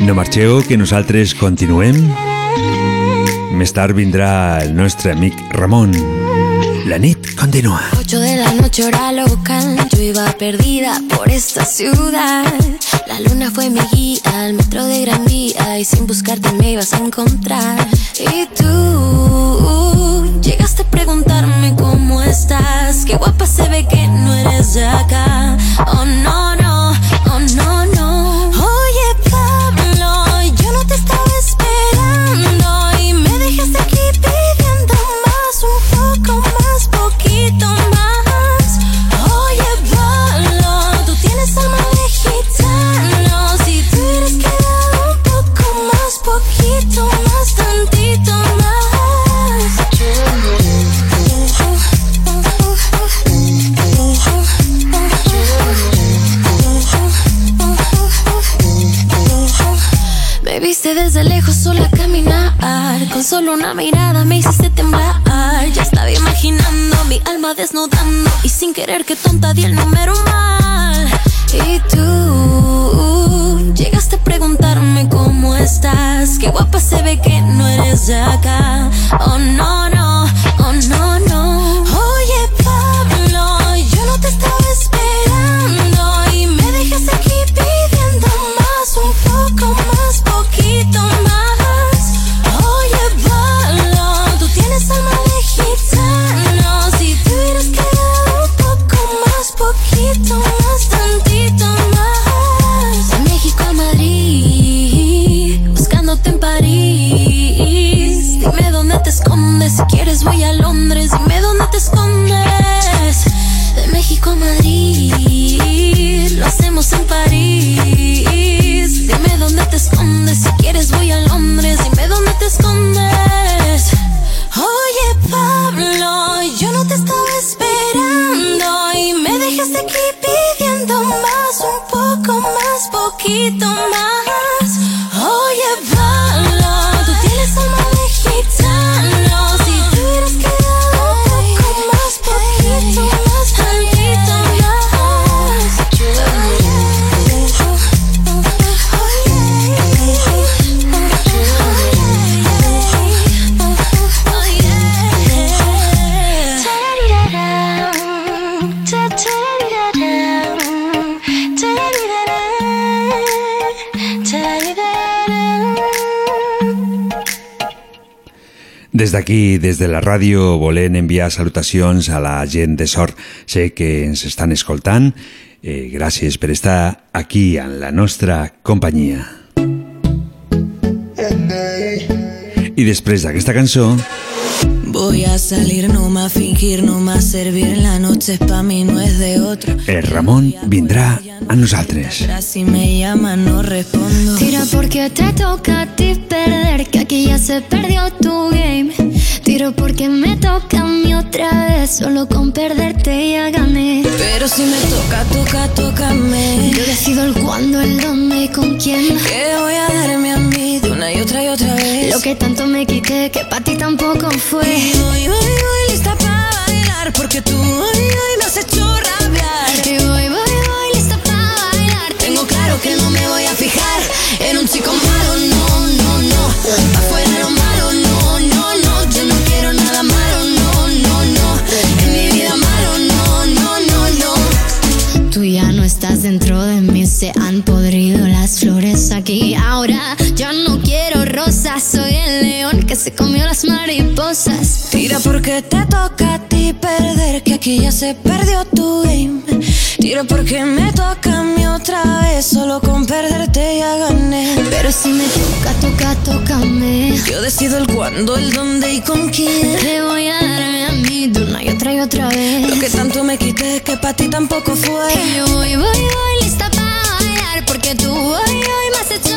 No marxeu, que nosaltres continuem. Més tard vindrà el nostre amic Ramon. La nit continua. 8 de la noche hora local, yo iba perdida por esta ciudad. La luna fue mi guía al metro de Gran Vía y sin buscarte me ibas a encontrar. Y tú llegaste a preguntarme cómo estás, qué guapa se ve que no eres de acá. Oh no no, viste desde lejos sola caminar. Con solo una mirada me hiciste temblar. Ya estaba imaginando mi alma desnudando Y sin querer que tonta di el número mal. Y tú llegaste a preguntarme cómo estás. Qué guapa se ve que no eres de acá. Oh no, no, oh no, no suya lo d'aquí, des de la ràdio, volem enviar salutacions a la gent de sort. Sé que ens estan escoltant. Eh, gràcies per estar aquí en la nostra companyia. I després d'aquesta cançó, Voy a salir, no más fingir, no más servir. La noche es pa' mí, no es de otro. el Ramon vindrà a nosaltres. Si me llaman, no respondo. Tira porque te toca a ti perder, que aquí ya se perdió tu game. Tiro porque me toca a mí otra vez, solo con perderte ya gané. Pero si me toca, toca, tócame. Yo decido el cuándo, el dónde y con quién. Que voy a darme a mí de una y otra y otra vez. Lo que tanto me quité, que para ti tampoco fue. Y voy, voy, voy lista para bailar, porque tú hoy, hoy me has hecho rabiar. Y voy, voy, voy lista para bailar. Tengo claro que no me voy a fijar en un chico malo, no, no, no. Afuera no, dentro de mí, se han podrido las flores aquí. Ahora yo no quiero rosas, soy el león que se comió las mariposas. Tira porque te toca a ti perder, que aquí ya se perdió tu game. Tira porque me toca a mí otra vez, solo con perderte ya gané. Pero si me toca, toca, tócame. Yo decido el cuándo, el dónde y con quién. Te voy a darme a mí de una y otra y otra vez. Lo que tanto me quité que para ti tampoco fue. Yo voy, voy, voy lista para bailar, porque tú hoy, hoy me has hecho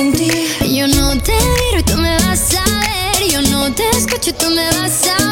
Yo no te miro y tú me vas a ver. Yo no te escucho y tú me vas a oír.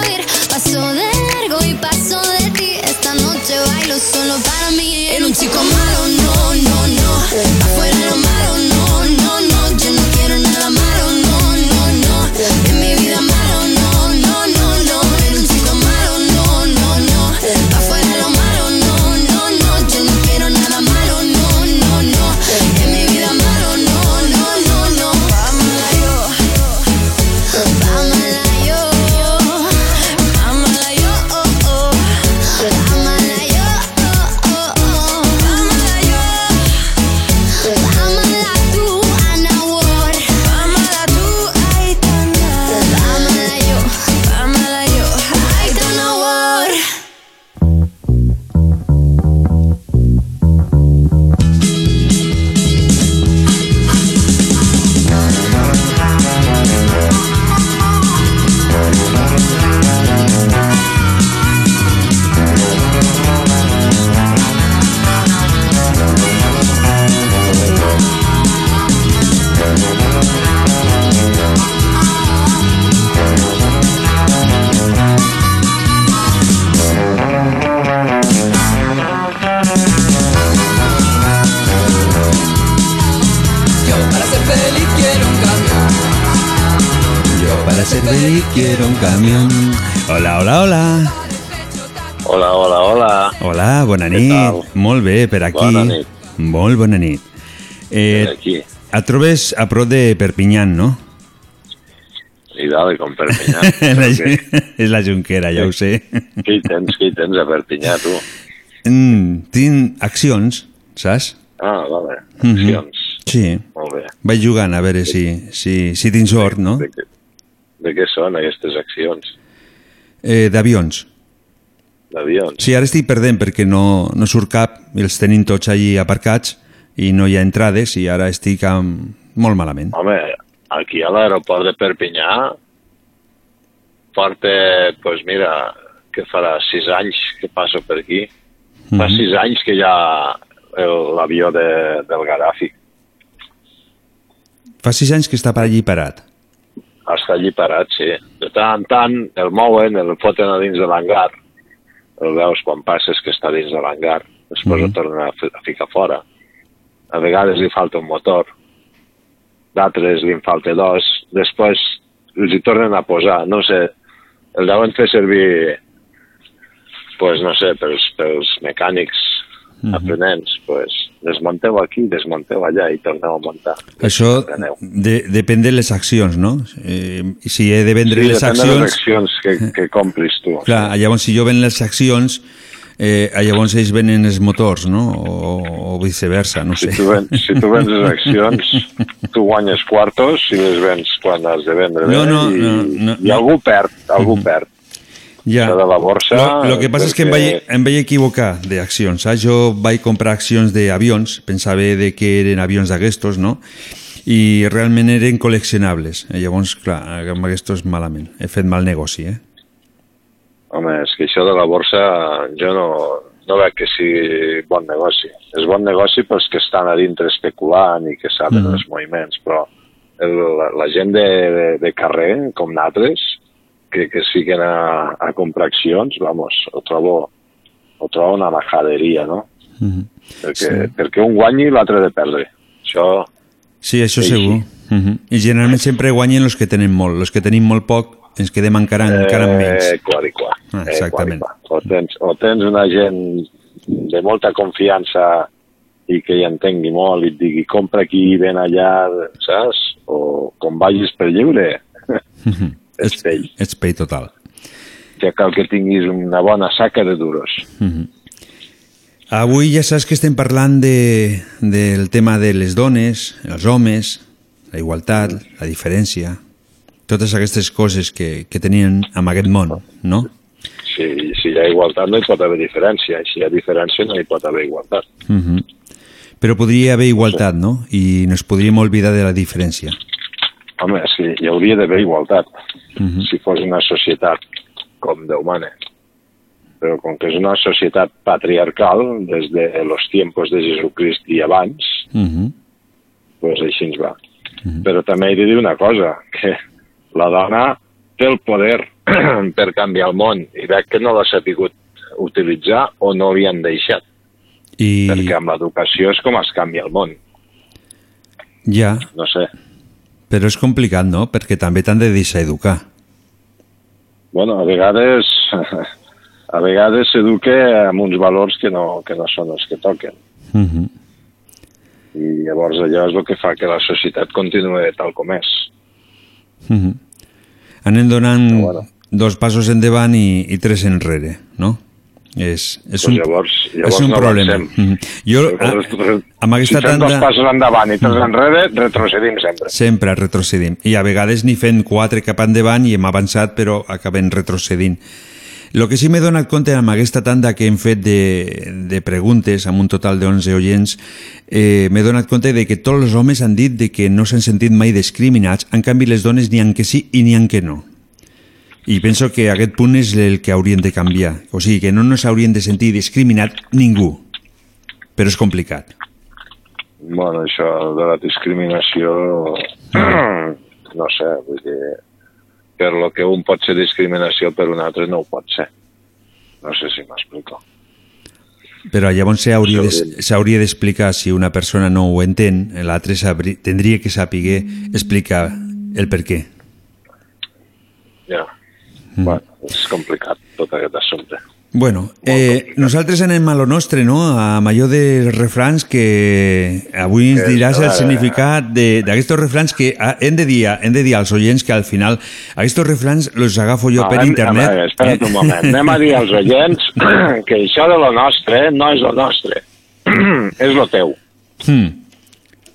Molt bé, per aquí. Bona nit. Molt bona nit. Eh, Per aquí. et trobes a prop de Perpinyà, no? I dale, com Perpinyà. la, Què, és la Junquera, ja ho sé. què hi tens, què hi tens a Perpinyà, tu? Mm, tinc accions, saps? Ah, vale. Mhm. Accions. Sí. Molt bé. Vaig jugant a veure si, si, si tinc sort, no? De, què- de què són aquestes accions? Eh, D'avions. D'avions. Sí, ara estic perdent perquè no, no surt cap, els tenim tots allí aparcats i no hi ha entrades i ara estic amb... molt malament. Home, aquí a l'aeroport de Perpinyà porta, doncs pues mira, que farà sis anys que passo per aquí. Fa Mhm. sis anys que hi ha l'avió de, del Gaddafi. Fa sis anys que està per allí parat. Està allí parat, sí. De tant en tant el mouen, el foten a dins de l'hangar. El veus quan passes que està dins de l'hangar. Després el tornen a, fi- a ficar fora. A vegades li falta un motor. D'altres li en falta dos. Després els hi tornen a posar. No sé, el deuen fer servir pues, no sé, pels, pels mecànics aprenents, pues, desmunteu aquí, desmunteu allà i torneu a muntar. Això de, depèn de les accions, no? Eh, si he de vendre sí, les de les accions... accions que, que compris tu. Clar, llavors si jo ven les accions, eh, llavors ells venen els motors, no? O, o viceversa, no sé. Si tu, ven, si tu vens les accions, tu guanyes quartos si les vens quan has de vendre No, bé no, i, no, no, i algú perd, algú perd. Ja. De la borsa... Lo, lo que passa és que em perquè- vaig, em vaig equivocar d'accions, saps? Jo vaig comprar accions d'avions, pensava de que eren avions d'aquestos, no? I realment eren col·leccionables. I llavors, clar, amb aquestos malament. He fet mal negoci, eh? Home, és que això de la borsa jo no, no veig que sigui bon negoci. És bon negoci pels que estan a dintre especulant i que saben Mhm. els moviments, però el, la, la gent de, de, de carrer, com nosaltres, que, que siguen a, a comprar accions, vamos, ho trobo, ho trobo una majaderia, no? Mhm. Perquè, sí. perquè un guanyi i l'altre de perdre. Això, Sí, això Sí, segur. Uh -huh. I generalment sempre guanyen els que tenen molt. Els que tenim molt poc ens quedem encara, encara amb menys. Eh, qual i qual. Ah, Eh, exactament. qual i qual. O, tens, o tens una gent de molta confiança i que hi entengui molt i et digui compra aquí, ven allà, saps? O com vagis per lliure, Mhm. Ets pell. Ets pell total. Que cal que tinguis una bona saca de duros. Mhm. Avui ja saps que estem parlant de, del tema de les dones, els homes, la igualtat, la diferència, totes aquestes coses que, que tenien en aquest món, no? Si, si hi ha igualtat no hi pot haver diferència, i si hi ha diferència no hi pot haver igualtat. Uh -huh. Però podria haver igualtat, no? I nos podríem oblidar de la diferència. Home, que hi hauria d'haver igualtat Uh -huh. si fos una societat com Déu mana. Però com que és una societat patriarcal, des de los tiempos de Jesucrist i abans, Uh -huh. pues així ens va. Però també he de dir una cosa, que la dona té el poder per canviar el món i veig que no l'ha sabut utilitzar o no li han deixat. I Perquè amb l'educació és com es canvia el món. ja, No sé. Però és complicat, no? Perquè també t'han de deixar educar. Bueno, a vegades a vegades s'educa amb uns valors que no, que no són els que toquen. Uh -huh. I llavors allò és el que fa que la societat continuï tal com és. Uh -huh. Anem donant dos passos endavant i, i tres enrere, no? És, és Pues un, llavors- llavors és un no problema. avancem. Mhm. Jo, Llavors, a, amb aquesta si fem tanda... dos passos endavant i tres enrere, retrocedim sempre. Sempre retrocedim. I a vegades ni fent quatre cap endavant i hem avançat, però acabem retrocedint. El que sí m'he donat compte amb aquesta tanda que hem fet de, de preguntes, amb un total de 11 oients, eh, m'he donat compte de que tots els homes han dit de que no s'han sentit mai discriminats, en canvi les dones n'hi han que sí i n'hi han que no. I penso que aquest punt és el que haurien de canviar. O sigui, que no ens haurien de sentir discriminat ningú. Però és complicat. Bueno, això de la discriminació, no sé, vull dir, per lo que un pot ser discriminació per un altre no ho pot ser. No sé si m'explico. Però llavors s'hauria de- s'hauria d'explicar si una persona no ho entén, l'altre tindria que saber explicar el per què. Ja. Bueno, és complicat tot aquest assumpte. Bueno, eh, nosaltres anem a lo nostre, no? A allò de refrans que avui ens diràs el ara- significat de- d'aquests refrans que ah, hem de, dir, hem de dir als oients que al final aquests refrans els agafo jo No, per internet. veure, espera't un moment. Anem a dir als oients que això de lo nostre no és lo nostre. és lo teu. Hmm.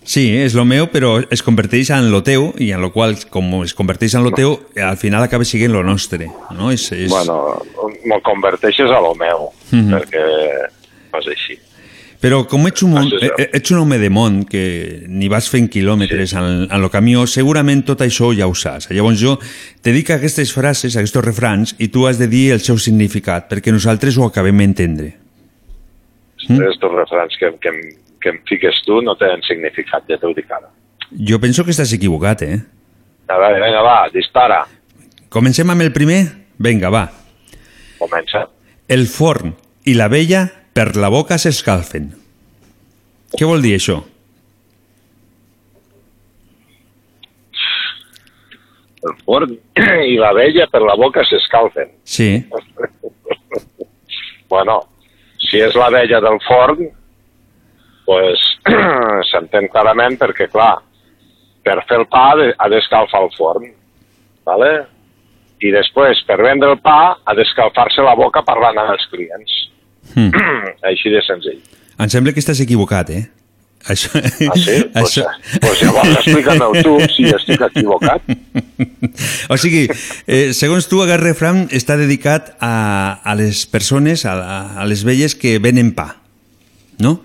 Sí, és lo meu, però es converteix en lo teu, i en lo qual, com es converteix en lo teu, al final acaba sent lo nostre, no? És, és... Bueno, me'l converteixes a lo meu, Mhm. perquè no és així. Però com ets un, eh, ets un home de món que ni vas fent quilòmetres sí. en, en el camió, segurament tot això ja ho saps. Llavors jo te dic aquestes frases, aquests refrans, i tu has de dir el seu significat, perquè nosaltres ho acabem d'entendre. Mm? Estos refrans que, que, que em fiques tu no tenen significat, ja t'ho dic ara. Jo penso que estàs equivocat, eh? A veure, vinga, va, dispara. Comencem amb el primer? Vinga, va. Comença. El forn i la vella per la boca s'escalfen. Què vol dir això? El forn i la vella per la boca s'escalfen. Sí. Bueno, si és la vella del forn, pues, s'entén clarament perquè, clar, per fer el pa ha de- ha d'escalfar el forn, ¿vale? i després, per vendre el pa, ha d'escalfar-se la boca parlant amb els clients. Hmm. Així de senzill. Em sembla que estàs equivocat, eh? Això... Ah, sí? Pues, pues llavors explica-m'ho tu si estic equivocat. O sigui, eh, segons tu, aquest refran està dedicat a, a les persones, a, a les velles que venen pa, no?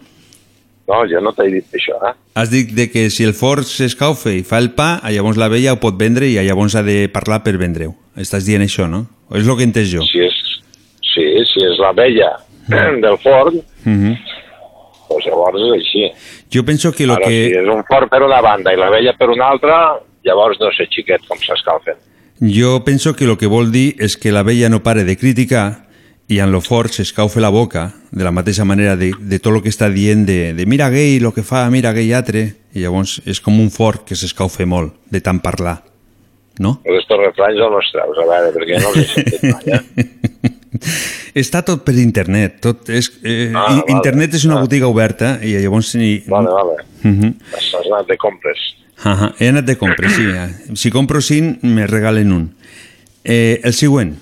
No, jo no t'he dit això, eh? Has dit de que si el forn s'escaufa i fa el pa, llavors la vella ho pot vendre i llavors ha de parlar per vendre-ho. Estàs dient això, no? O és el que he entès jo? Si és, sí, si és la vella del forn, Mm -hmm. doncs llavors és així. Jo penso que lo Ara, que... si és un forn per una banda i la vella per una altra, llavors no sé xiquet com s'escalfen. Jo penso que lo que vol dir és que la vella no pare de criticar i en lo fort s'escaufe la boca de la mateixa manera de, de tot el que està dient de, de mira gay, lo que fa, mira gay altre i llavors és com un fort que s'escaufe molt de tant parlar, no? Estos refranys on els treus, a veure, perquè no els he sentit mai, eh? Està tot per internet, tot és, eh, Ah, vale. internet és una botiga oberta i llavors... Vale, vale. Uh -huh. Has anat de compres. Ajá, he anat de compres, sí. eh. Si compro cinc, me regalen un. Eh, el següent.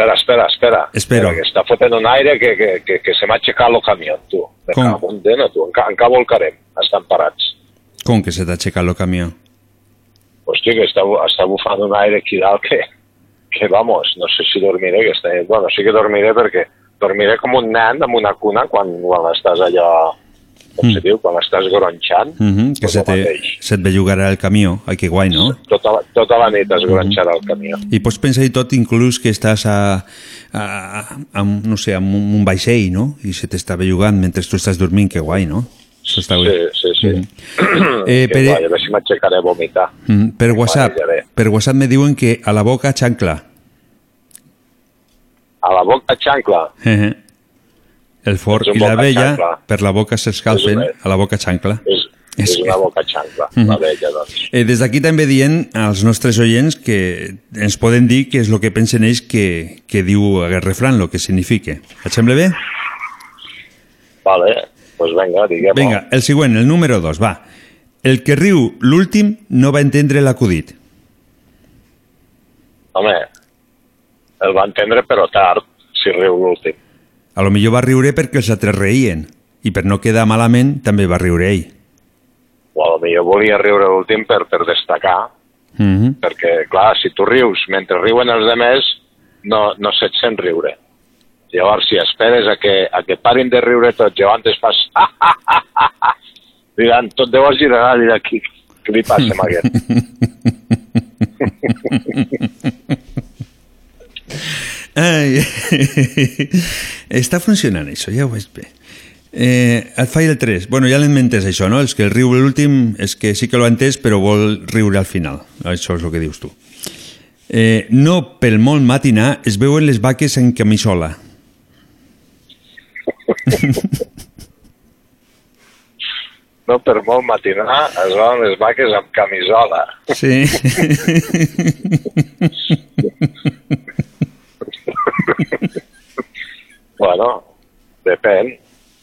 Espera, espera, espera. Espero. Espera, que està fotent un aire que, que, que, que se m'ha aixecat el camió, tu. Me Com? cago en dena, tu. Enca, encara volcarem. Estan parats. Com que se t'ha aixecat el camió? Hòstia, que està, està bufant un aire aquí dalt que, que vamos, no sé si dormiré, que està... Bueno, sí que dormiré perquè dormiré com un nen amb una cuna quan, quan estàs allò, com Mm. se diu, quan estàs gronxant, Uh -huh, que se te, se et bellugarà el camió. Ai, que guai, no? tota, la- tota la nit es gronxarà el camió. I pots pensar i tot inclús que estàs a, a, a, no sé, amb un, un vaixell, no? I se t'està bellugant mentre tu estàs dormint, que guai, no? Això està Sí, bé. sí, sí. Eh, Eh, que per- guai, a veure si m'aixecaré a vomitar. Mm, per WhatsApp, per WhatsApp me diuen que a la boca xancla. A la boca xancla. Eh, El fort i la vella xancla. per la boca s'escalfen, a la boca xancla. És, és una boca xancla, Mhm. la vella, doncs. Eh, des d'aquí també dient als nostres oients que ens poden dir què és el que pensen ells que, que diu aquest refran, el que significa. Et sembla bé? Vale, doncs pues vinga, diguem-ho. Vinga, el següent, el número 2, va. El que riu l'últim no va entendre l'acudit. Home, el va entendre però tard, si riu l'últim. A lo millor va riure perquè els altres reien i per no quedar malament també va riure ell. O a lo millor volia riure l'últim per, per destacar, Mm -hmm. perquè, clar, si tu rius mentre riuen els demés, no, no se't sent riure. Llavors, si esperes a que, a que parin de riure tots, llavors fas... Diran, tot deu girar i d'aquí. Què li passa amb aquest? Ai, està funcionant això, ja ho veig bé. Eh, el el 3. Bueno, ja l'hem entès això, no? Els que el riu l'últim és que sí que l'ha entès, però vol riure al final. Això és el que dius tu. Eh, no pel molt matinar es veuen les vaques en camisola. No per molt matinar es veuen les vaques amb camisola. Sí. Bueno, depèn.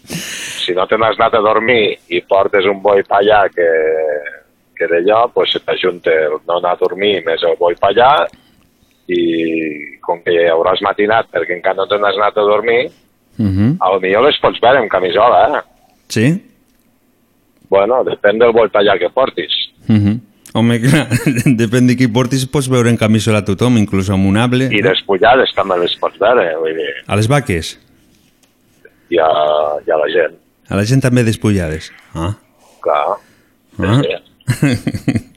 Si no te n'has anat a dormir i portes un boi pa allà que, que d'allò, pues se t'ajunta el no anar a dormir més el boi pa allà i com que ja hauràs matinat perquè encara no te n'has anat a dormir, Uh -huh. a lo millor les pots veure amb camisola, eh? Sí? Bueno, depèn del boipallà que portis. Uh -huh. Home, clar, depèn de qui portis, pots veure en camisola a tothom, inclús amb un able. I les pullades també les pots veure, vull dir, A les vaques? hi ha, hi ha la gent, A la gent també despullades. Ah. clar. ah.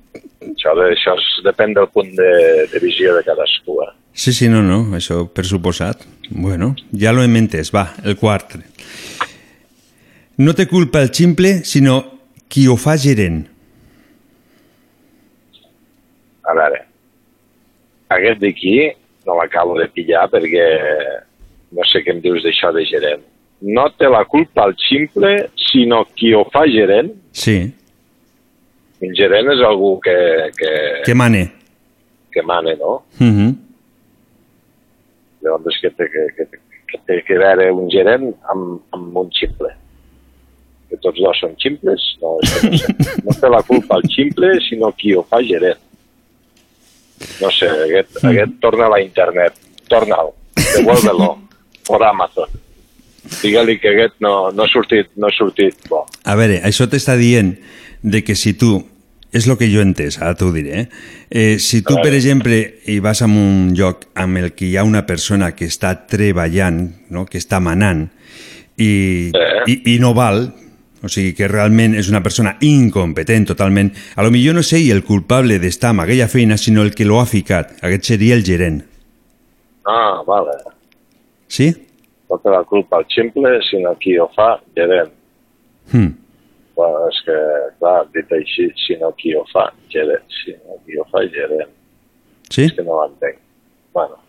Això, de, això és, depèn del punt de, de visió de cadascú. Eh? Sí, sí, no, no, això per suposat. Bueno, ja lo hem entès. Va, el quart. No té culpa el ximple, sinó qui ho fa gerent. A veure, aquest d'aquí no l'acabo de pillar perquè no sé què em dius d'això de gerent. No té la culpa el ximple, sinó qui ho fa gerent. Sí, Un gerent és algú que, que, que mane. que mane, no? Uh -huh. Llavors que té que, que, que té que veure un gerent amb, amb un ximple. Que tots dos són ximples? No, és que no, sé. no té la culpa el ximple, sinó qui ho fa gerent. No sé, aquest, aquest torna a la internet. Torna'l, devuélvelo, por Amazon. Digue-li que aquest no, no ha sortit, no ha sortit bo. A veure, això t'està dient de que si tu, és el que jo he entès, ara t'ho diré, eh? eh si tu, per exemple, hi vas a un lloc amb el que hi ha una persona que està treballant, no? que està manant, i, i, i no val, o sigui que realment és una persona incompetent totalment, a lo millor no sei el culpable d'estar amb aquella feina, sinó el que l'ho ha ficat. Aquest seria el gerent. Ah, vale. Sí? No té la culpa el ximple, sinó qui ho fa gerent. Hmm. Bueno, és que, clar, dit així, sinó qui ho fa gerent. Sinó qui ho fa gerent. Sí? És que no l'entenc. Bueno,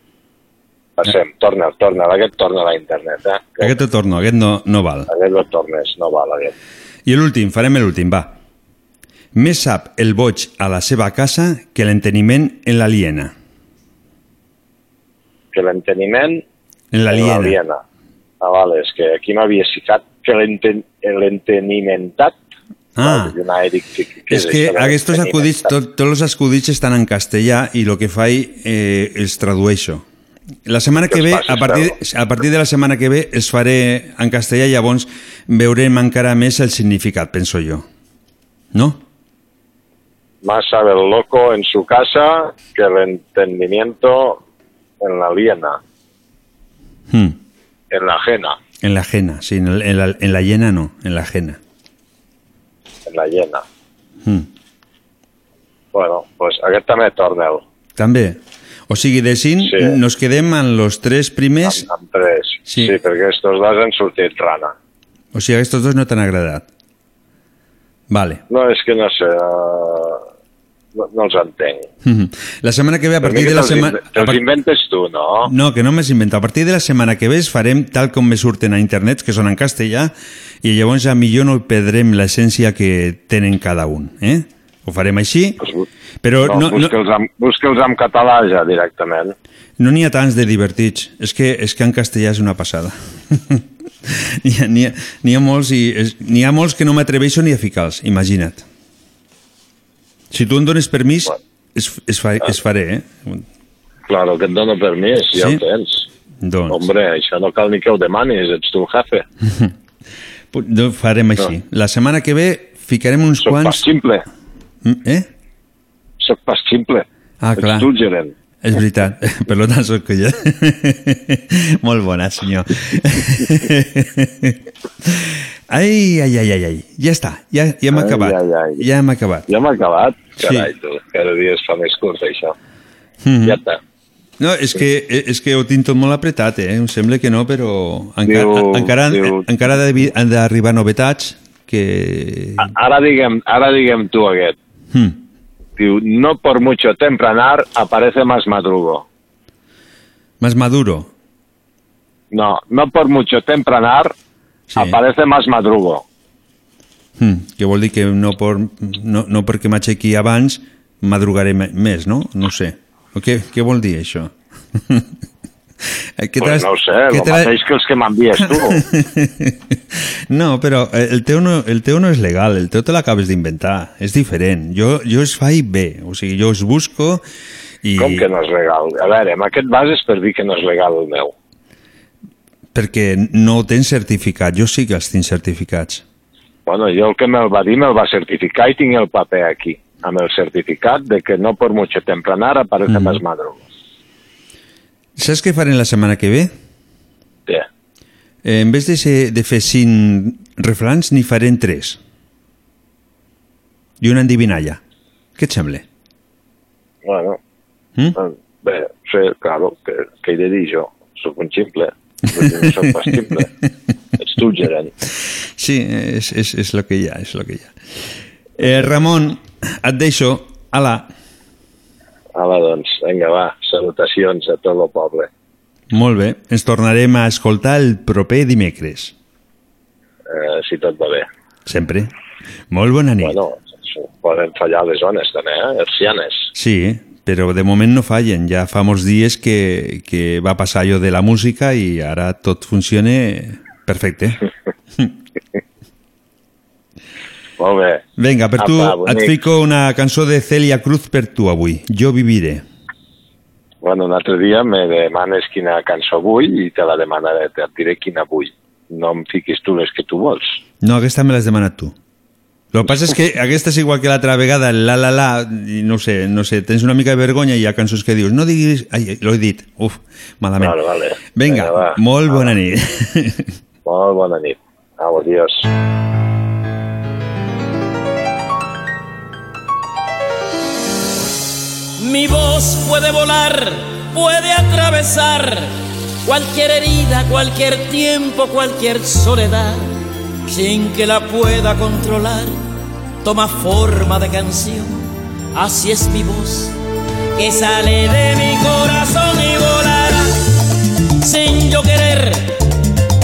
passem, torna, torna, aquest torna a la internet, eh? Aquest te torno, aquest no, no val. Aquest no tornes, no val aquest. I l'últim, farem l'últim, va. Més sap el boig a la seva casa que l'enteniment en l'aliena. Que l'enteniment En l'aliena. Ah, vale, és que aquí m'havia citat que l'enten- l'entenimentat Ah, i una Eric, que, que, és que aquests acudits, tot, tots els acudits estan en castellà i el que faig eh, els tradueixo. La setmana que ve, a partir, a partir de la setmana que ve, els faré en castellà i llavors veurem encara més el significat, penso jo. No? Más sabe el loco en su casa que el entendimiento en la aliena, Hmm. en la ajena, En la ajena, sí, en la, en la- en la llena no, en la ajena. en la llena. Hmm. Bueno, pues aquest també torna'l. També. O sigui, de cinc, Sí. nos quedem en los tres primers, Amb tres. Sí. sí, perquè estos dos han sortit rana. o sigui, aquests dos no t'han agradat. Vale. No, és que no sé, uh, no, no els entenc. Mhm. La setmana que ve, a partir de la setmana... Te'ls inventes tu, no? No, que no m'has inventat. A partir de la setmana que ve farem tal com me surten a internet, que són en castellà, i llavors a millor no perdrem l'essència que tenen cada un. Eh? Ho farem així, però no, no no, busca'ls amb, busca'ls amb català ja directament. no n'hi ha tants de divertits. És que, és que en castellà és una passada. N'hi ha, ha, ha, molts i n'hi ha molts que no m'atreveixo ni a ficar-los, imagina't. Si tu em dones permís, es, es, fa, es faré, eh? Claro, que et dono permís, ja Sí? ho tens. Doncs, Hombre, això no cal ni que ho demanis, ets tu el jefe. pu- doncs farem així. La setmana que ve ficarem uns Soc quants... ximple, Mm, Eh? soc pas ximple. Ah, clar. Ets tu gerent. És veritat, per tant soc jo. Molt bona, senyor. Ai, ai, ai, ai, ai. Ja està, ja, ja hem Ai, acabat. ai, ai. Ja hem acabat. Ja hem acabat? Sí. Carai, tu, cada dia es fa més curt, això. Mhm. Ja està. No, és que, és que ho tinc tot molt apretat, eh? Em sembla que no, però encara, Diu- encara, diu- encara han d'arribar novetats que... Ara diguem, ara diguem tu aquest. Hmm. No por mucho tempranar aparece más madrugo. Más maduro. No, no por mucho tempranar aparece más madrugo. Hmm. Que vol dir que no, por, no, no perquè m'aixequi abans madrugaré més, no? No sé. O què, què vol dir això? Què pues no ho sé, el t'has- mateix que els que m'envies tu. No, però eh, el teu no, el teu no és legal, el teu te l'acabes d'inventar, és diferent. Jo, jo es faig bé, o sigui, jo es busco i... Com que no és legal? A veure, amb aquest bases per dir que no és legal el meu. Perquè no tens certificat, jo sí que els tinc certificats. Bueno, jo el que me'l va dir me'l va certificar i tinc el paper aquí, amb el certificat de que no por mucho tempranar aparece Mm. más madruga. Saps què farem la setmana que ve? Què? Eh, en vez de, ser, de fer cinc refrans, n'hi farem tres. I una endivinalla. Què et sembla? Bueno, Mm? bé, sí, claro, que, que he de dir jo? Soc un ximple. No soc pas ximple. Ets tu, gerent. Sí, és, és, és el que hi ha, és el que hi ha. Eh, Ramon, et deixo. Ala, Ala, doncs, vinga, va, salutacions a tot el poble. molt bé. Ens tornarem a escoltar el proper dimecres. Eh, si tot va bé. Sempre. Molt bona nit. Bueno, poden fallar les zones també, eh? Hercianes. Sí, però de moment no fallen. Ja fa molts dies que, que va passar allò de la música i ara tot funciona perfecte. Molt bé. Vinga, per tu Apa, et bonic. fico una cançó de Celia Cruz per tu avui. Jo viviré. Bueno, un altre dia me demanes quina cançó vull i te la demanaré, te diré quina vull. No em fiquis tu les que tu vols. No, aquesta me l'has demanat tu. El que passa és que aquesta és igual que l'altra vegada, la la la, i no sé, no sé, tens una mica de vergonya i hi ha cançons que dius, no diguis... Ai, l'ho he dit, uf, malament. Vale, vale. Vinga, Vinga, va. molt bona nit. Molt bona nit. Au, adiós. Mi voz puede volar, puede atravesar cualquier herida, cualquier tiempo, cualquier soledad, sin que la pueda controlar. Toma forma de canción, así es mi voz, que sale de mi corazón y volará. Sin yo querer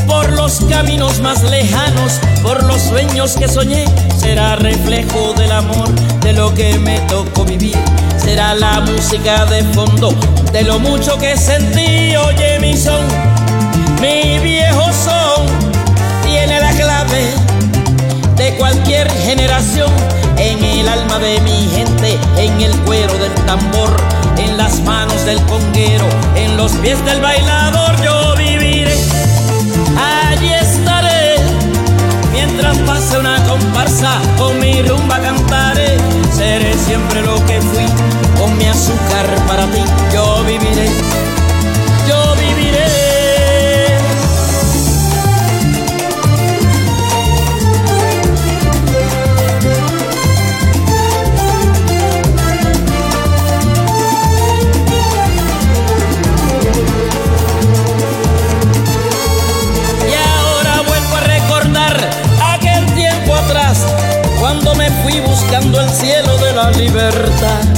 por los caminos más lejanos, por los sueños que soñé, será reflejo del amor, de lo que me tocó vivir, será la música de fondo, de lo mucho que sentí, oye mi son, mi viejo son, tiene la clave de cualquier generación, en el alma de mi gente, en el cuero del tambor, en las manos del conguero, en los pies del bailador, yo viviré allí estaré mientras pase una comparsa con mi rumba cantaré seré siempre lo que fui con mi azúcar para ti yo viviré yo viviré Y ahora vuelvo a recordar aquel tiempo atrás, cuando me fui buscando el cielo de la libertad.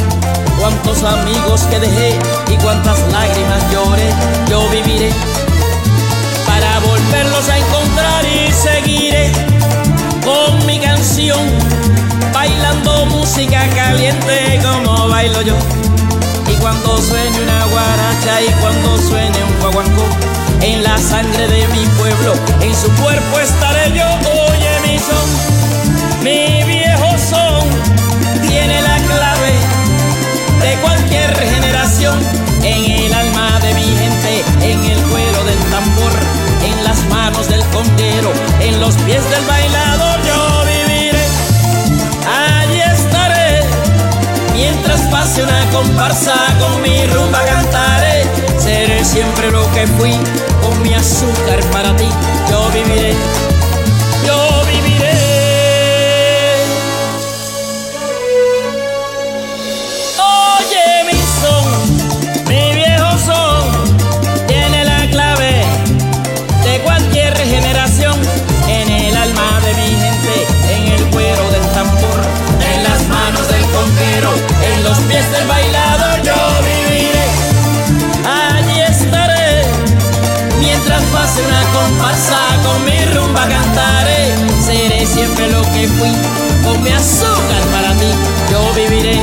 Cuántos amigos que dejé y cuántas lágrimas lloré, yo viviré para volverlos a encontrar y seguiré con mi canción, bailando música caliente como bailo yo. Y cuando suene una guaracha y cuando suene un guaguancó, en la sangre de mi pueblo, en su cuerpo estaré yo. Oye mi son, cualquier generación, en el alma de mi gente, en el cuero del tambor, en las manos del conguero, en los pies del bailador, yo viviré. Allí estaré. Mientras pase una comparsa con mi rumba cantaré. Seré siempre lo que fui con mi azúcar para ti Yo viviré, con mi azúcar para ti Yo viviré,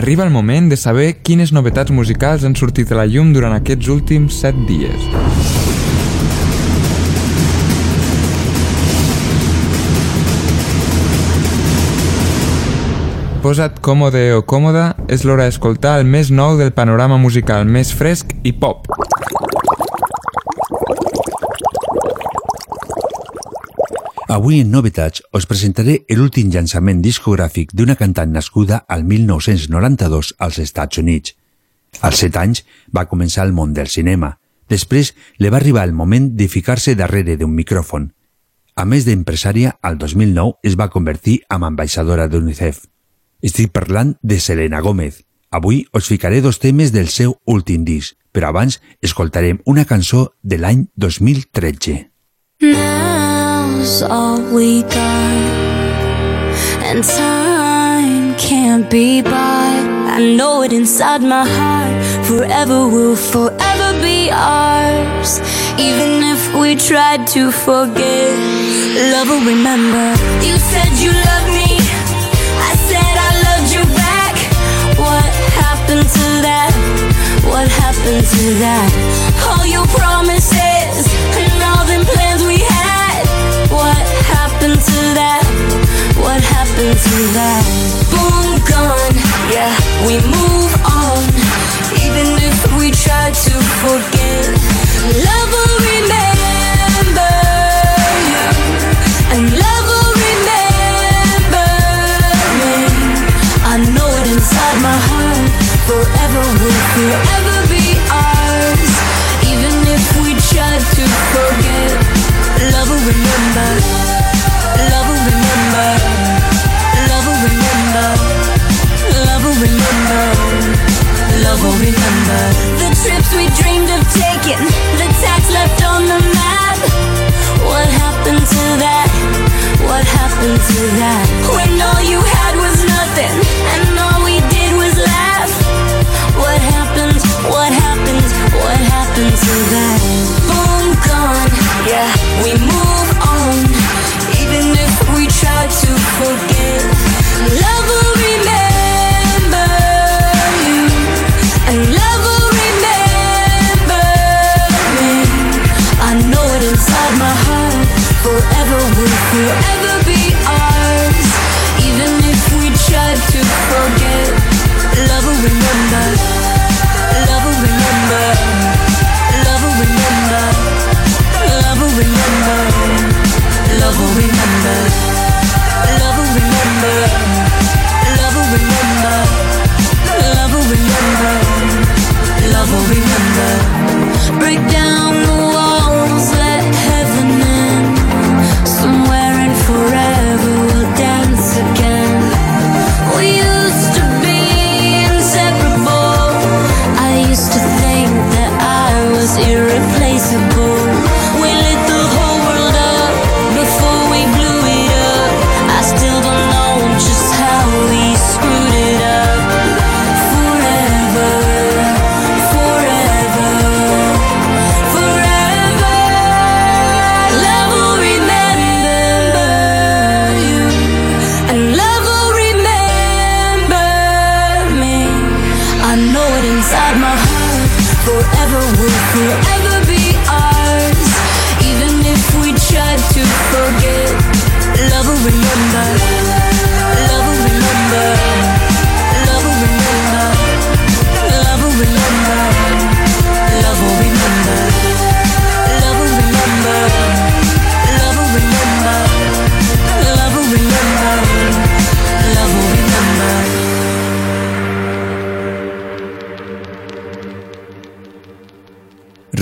Arriba el moment de saber quines novetats musicals han sortit a la llum durant aquests últims 7 dies. Posa't còmode o còmoda, és l'hora d'escoltar el més nou del panorama musical més fresc i pop. Avui en Novetats us presentaré l'últim llançament discogràfic d'una cantant nascuda al 1992 als Estats Units. Als 7 anys va començar el món del cinema. Després li va arribar el moment de ficar-se darrere d'un micròfon. A més d'empresària, al 2009 es va convertir en ambaixadora d'UNICEF. Estic parlant de Selena Gómez. Avui us ficaré dos temes del seu últim disc, però abans escoltarem una cançó de l'any 2013. All we got, and time can't be bought. I know it inside my heart. Forever will forever be ours. Even if we tried to forget, love will remember. You said you loved me. I said I loved you back. What happened to that? What happened to that? All your promises What happened to that? Boom, gone. Yeah, we move on. Even if we try to forget, love will remember you. And love will remember me. I know it inside my heart. Forever will forever be ours. Even if we try to forget, love will remember. Will remember. The trips we dreamed of taking, the tax left on the map. What happened to that? What happened to that? When all you had was nothing, and all we did was laugh. What happened? What happened? What happened to that?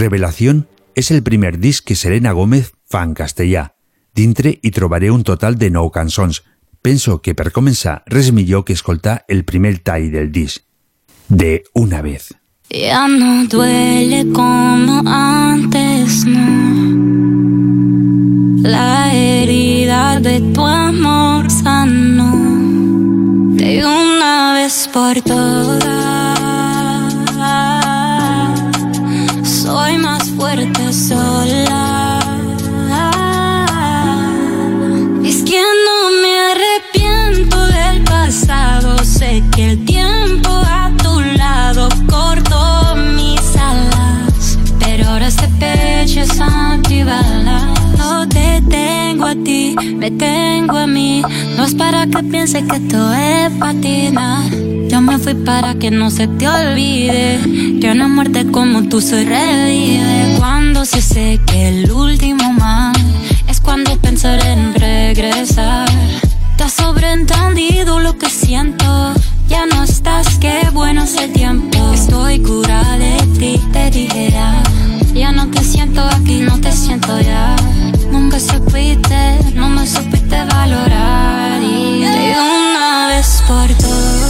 Revelación és el primer disc que Selena Gómez fa en castellà. Dintre hi trobaré un total de nou cançons. Penso que per començar res millor que escoltar el primer tall del disc. De Una vez. Ya no duele como antes, no. La herida de tu amor sanó de una vez por todas. sola. Es que no me arrepiento del pasado, sé que el tiempo a tu lado cortó mis alas, pero ahora este pecho es antibalas, no te tengo me tengo a mí. No es para que pienses que esto es patina. Yo me fui para que no se te olvide. Que una muerte como tú se revive. Cuando se seque el último mar, es cuando pensaré en regresar. Te has sobreentendido lo que siento. Ya no estás, qué bueno es el tiempo. Estoy curada de ti, te dijera. Ya no te siento aquí, no te siento ya. Nunca supiste, no me supiste valorar. Y de una vez por todas,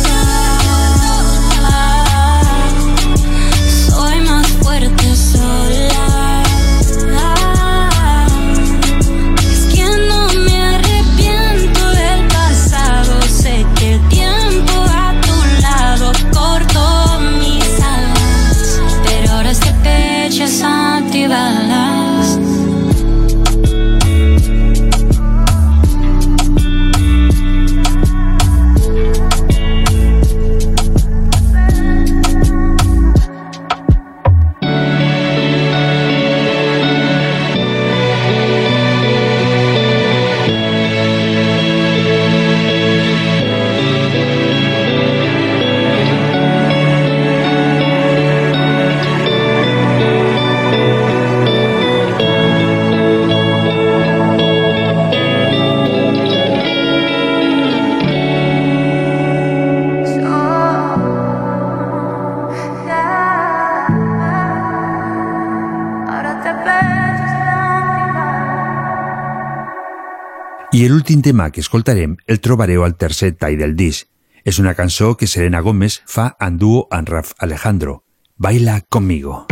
I l'últim tema que escoltarem el trobareu al tercer tall del disc. És una cançó que Selena Gómez fa en duo amb Raf Alejandro. Baila conmigo.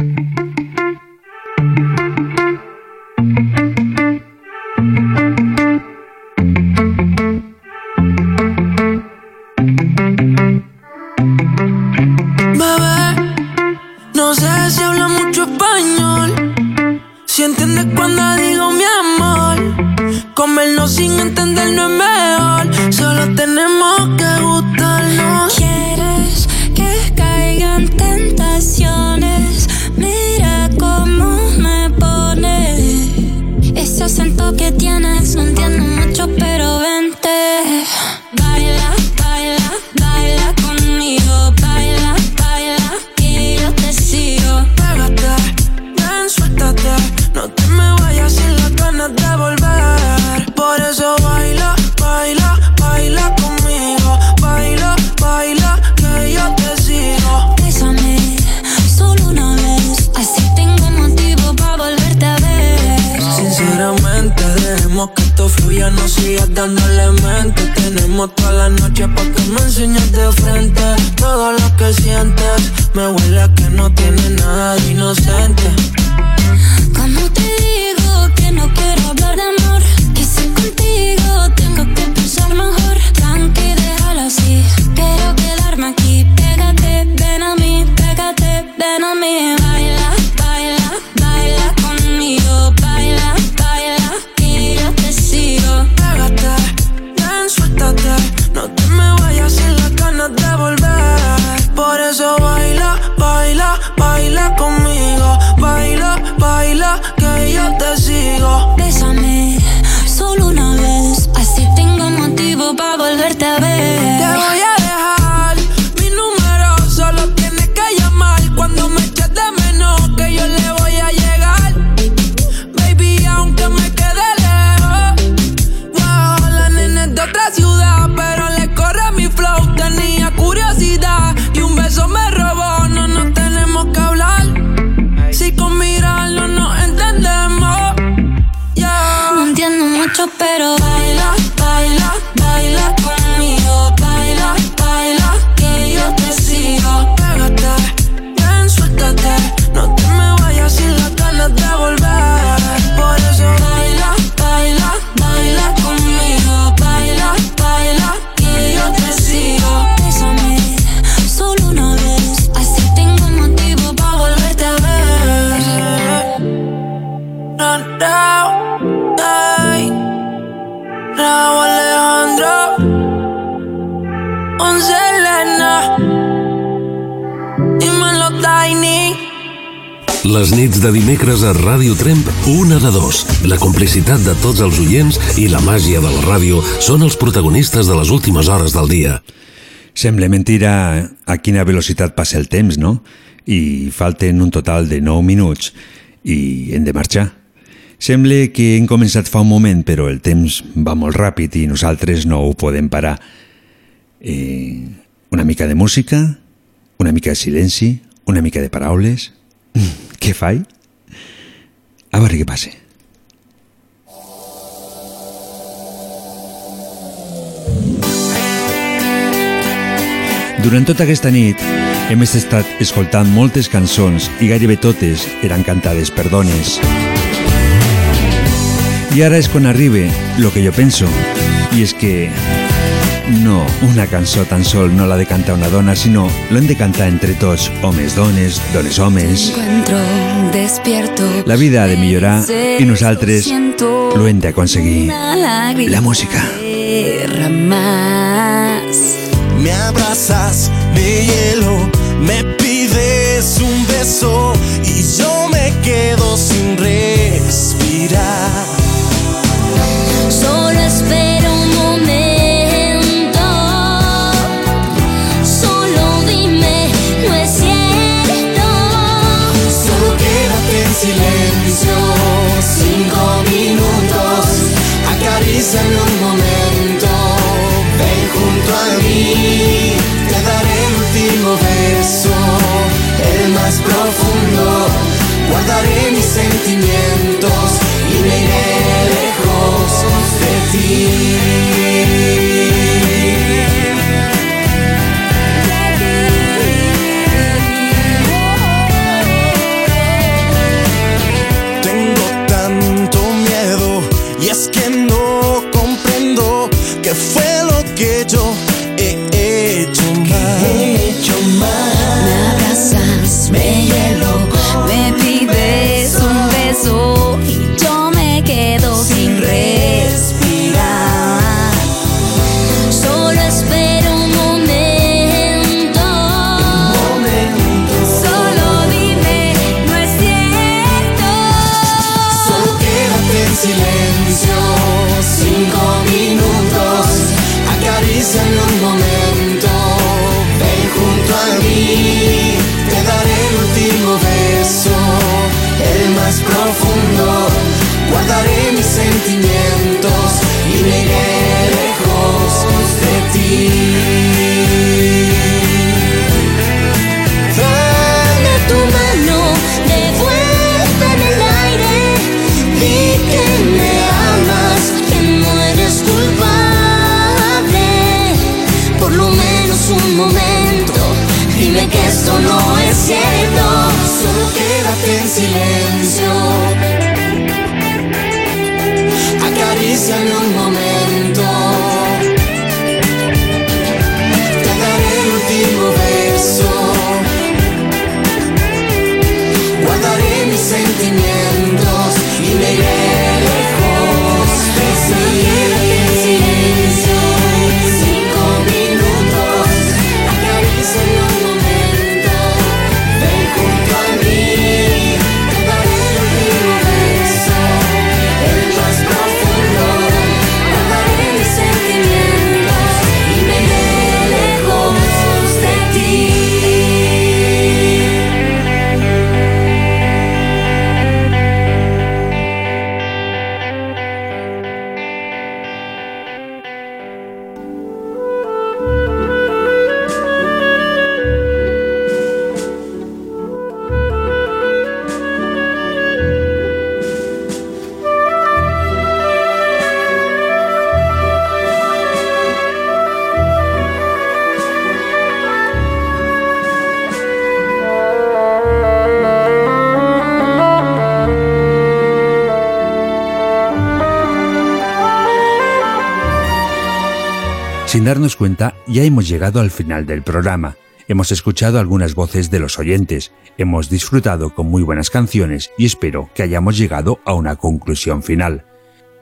Comernos sin entender no es mejor. Solo tenemos que gustarnos. ¿Quieres que caigan tentaciones? Mira cómo me pone. Ese acento que tienes, fluya, no sigas dándole mente. Tenemos toda la noche para que me enseñes de frente todo lo que sientes. Me huele a que no tiene nada de inocente. Como te digo que no quiero hablar de amor, que contigo tengo que pensar mejor. Tranqui, déjalo así. Quiero quedarme aquí. Pégate, ven a mí, pégate, ven a mí. Que yo te sigo. Bésame, solo una vez. Así tengo motivo para volverte a ver. Te voy a Les nits de dimecres a Ràdio Tremp, una de dos. La complicitat de tots els oients i la màgia de la ràdio són els protagonistes de les últimes hores del dia. Sembla mentira a quina velocitat passa el temps, no? I falten un total de 9 minuts i hem de marxar. Sembla que hem començat fa un moment, però el temps va molt ràpid i nosaltres no ho podem parar. Eh, una mica de música, una mica de silenci, una mica de paraules... Què fai? A veure què passa. Durant tota aquesta nit hem estat escoltant moltes cançons i gairebé totes eren cantades per dones. I ara és quan arriba lo que jo penso, i és que no, una cançó tan sol no l'ha de cantar una dona, sinó l'hem de cantar entre tots, homes, dones, dones, homes. Encuentro despierto. La vida ha de millorar i nosaltres lo hem d'aconseguir. La música. Me abrazas de hielo, me pides un beso y yo me quedo sin respirar. Solo espero guardaré mis sentimientos y me iré lejos de ti. yeah. Darnos cuenta, ya hemos llegado al final del programa. Hemos escuchado algunas voces de los oyentes, hemos disfrutado con muy buenas canciones y espero que hayamos llegado a una conclusión final.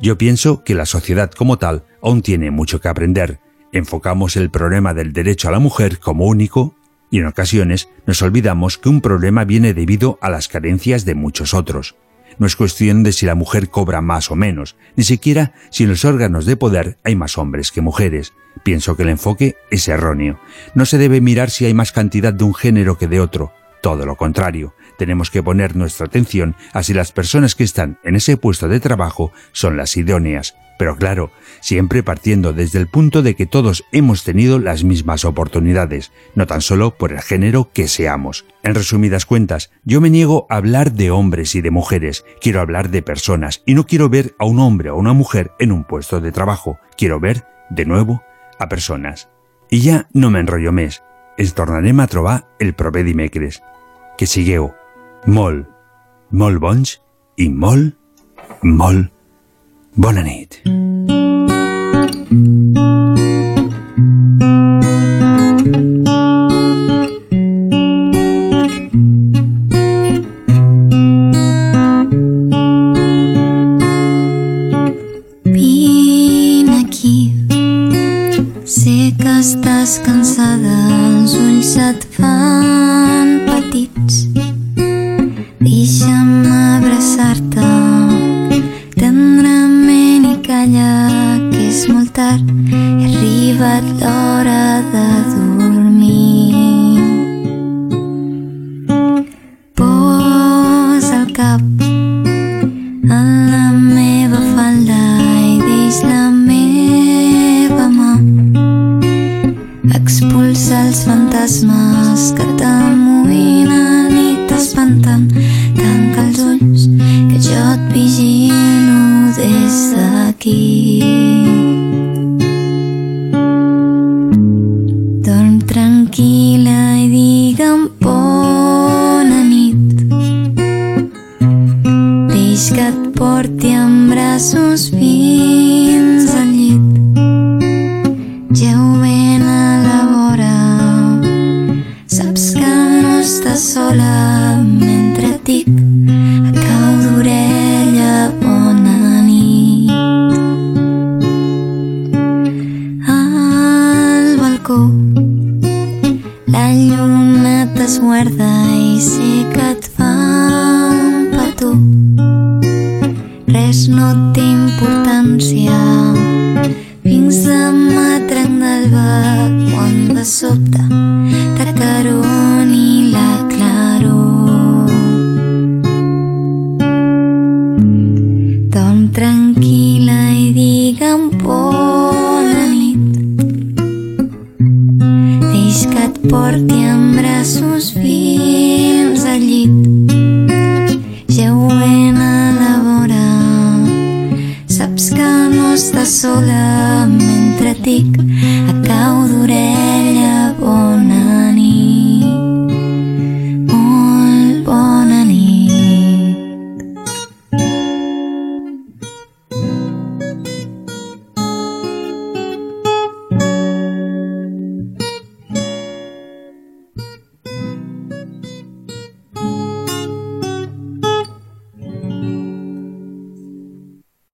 Yo pienso que la sociedad como tal aún tiene mucho que aprender. Enfocamos el problema del derecho a la mujer como único Y en ocasiones nos olvidamos que un problema viene debido a las carencias de muchos otros. No es cuestión de si la mujer cobra más o menos, ni siquiera si en los órganos de poder hay más hombres que mujeres. Pienso que el enfoque es erróneo. No se debe mirar si hay más cantidad de un género que de otro. Todo lo contrario, tenemos que poner nuestra atención a si las personas que están en ese puesto de trabajo son las idóneas. Pero claro, siempre partiendo desde el punto de que todos hemos tenido las mismas oportunidades, no tan solo por el género que seamos. En resumidas cuentas, yo me niego a hablar de hombres y de mujeres, quiero hablar de personas y no quiero ver a un hombre o una mujer en un puesto de trabajo, quiero ver, de nuevo, a personas. I ja no m'enrotllo més. Ens tornarem a trobar el proper dimecres. Que sigueu molt, molt bons i molt, molt bona nit. Vine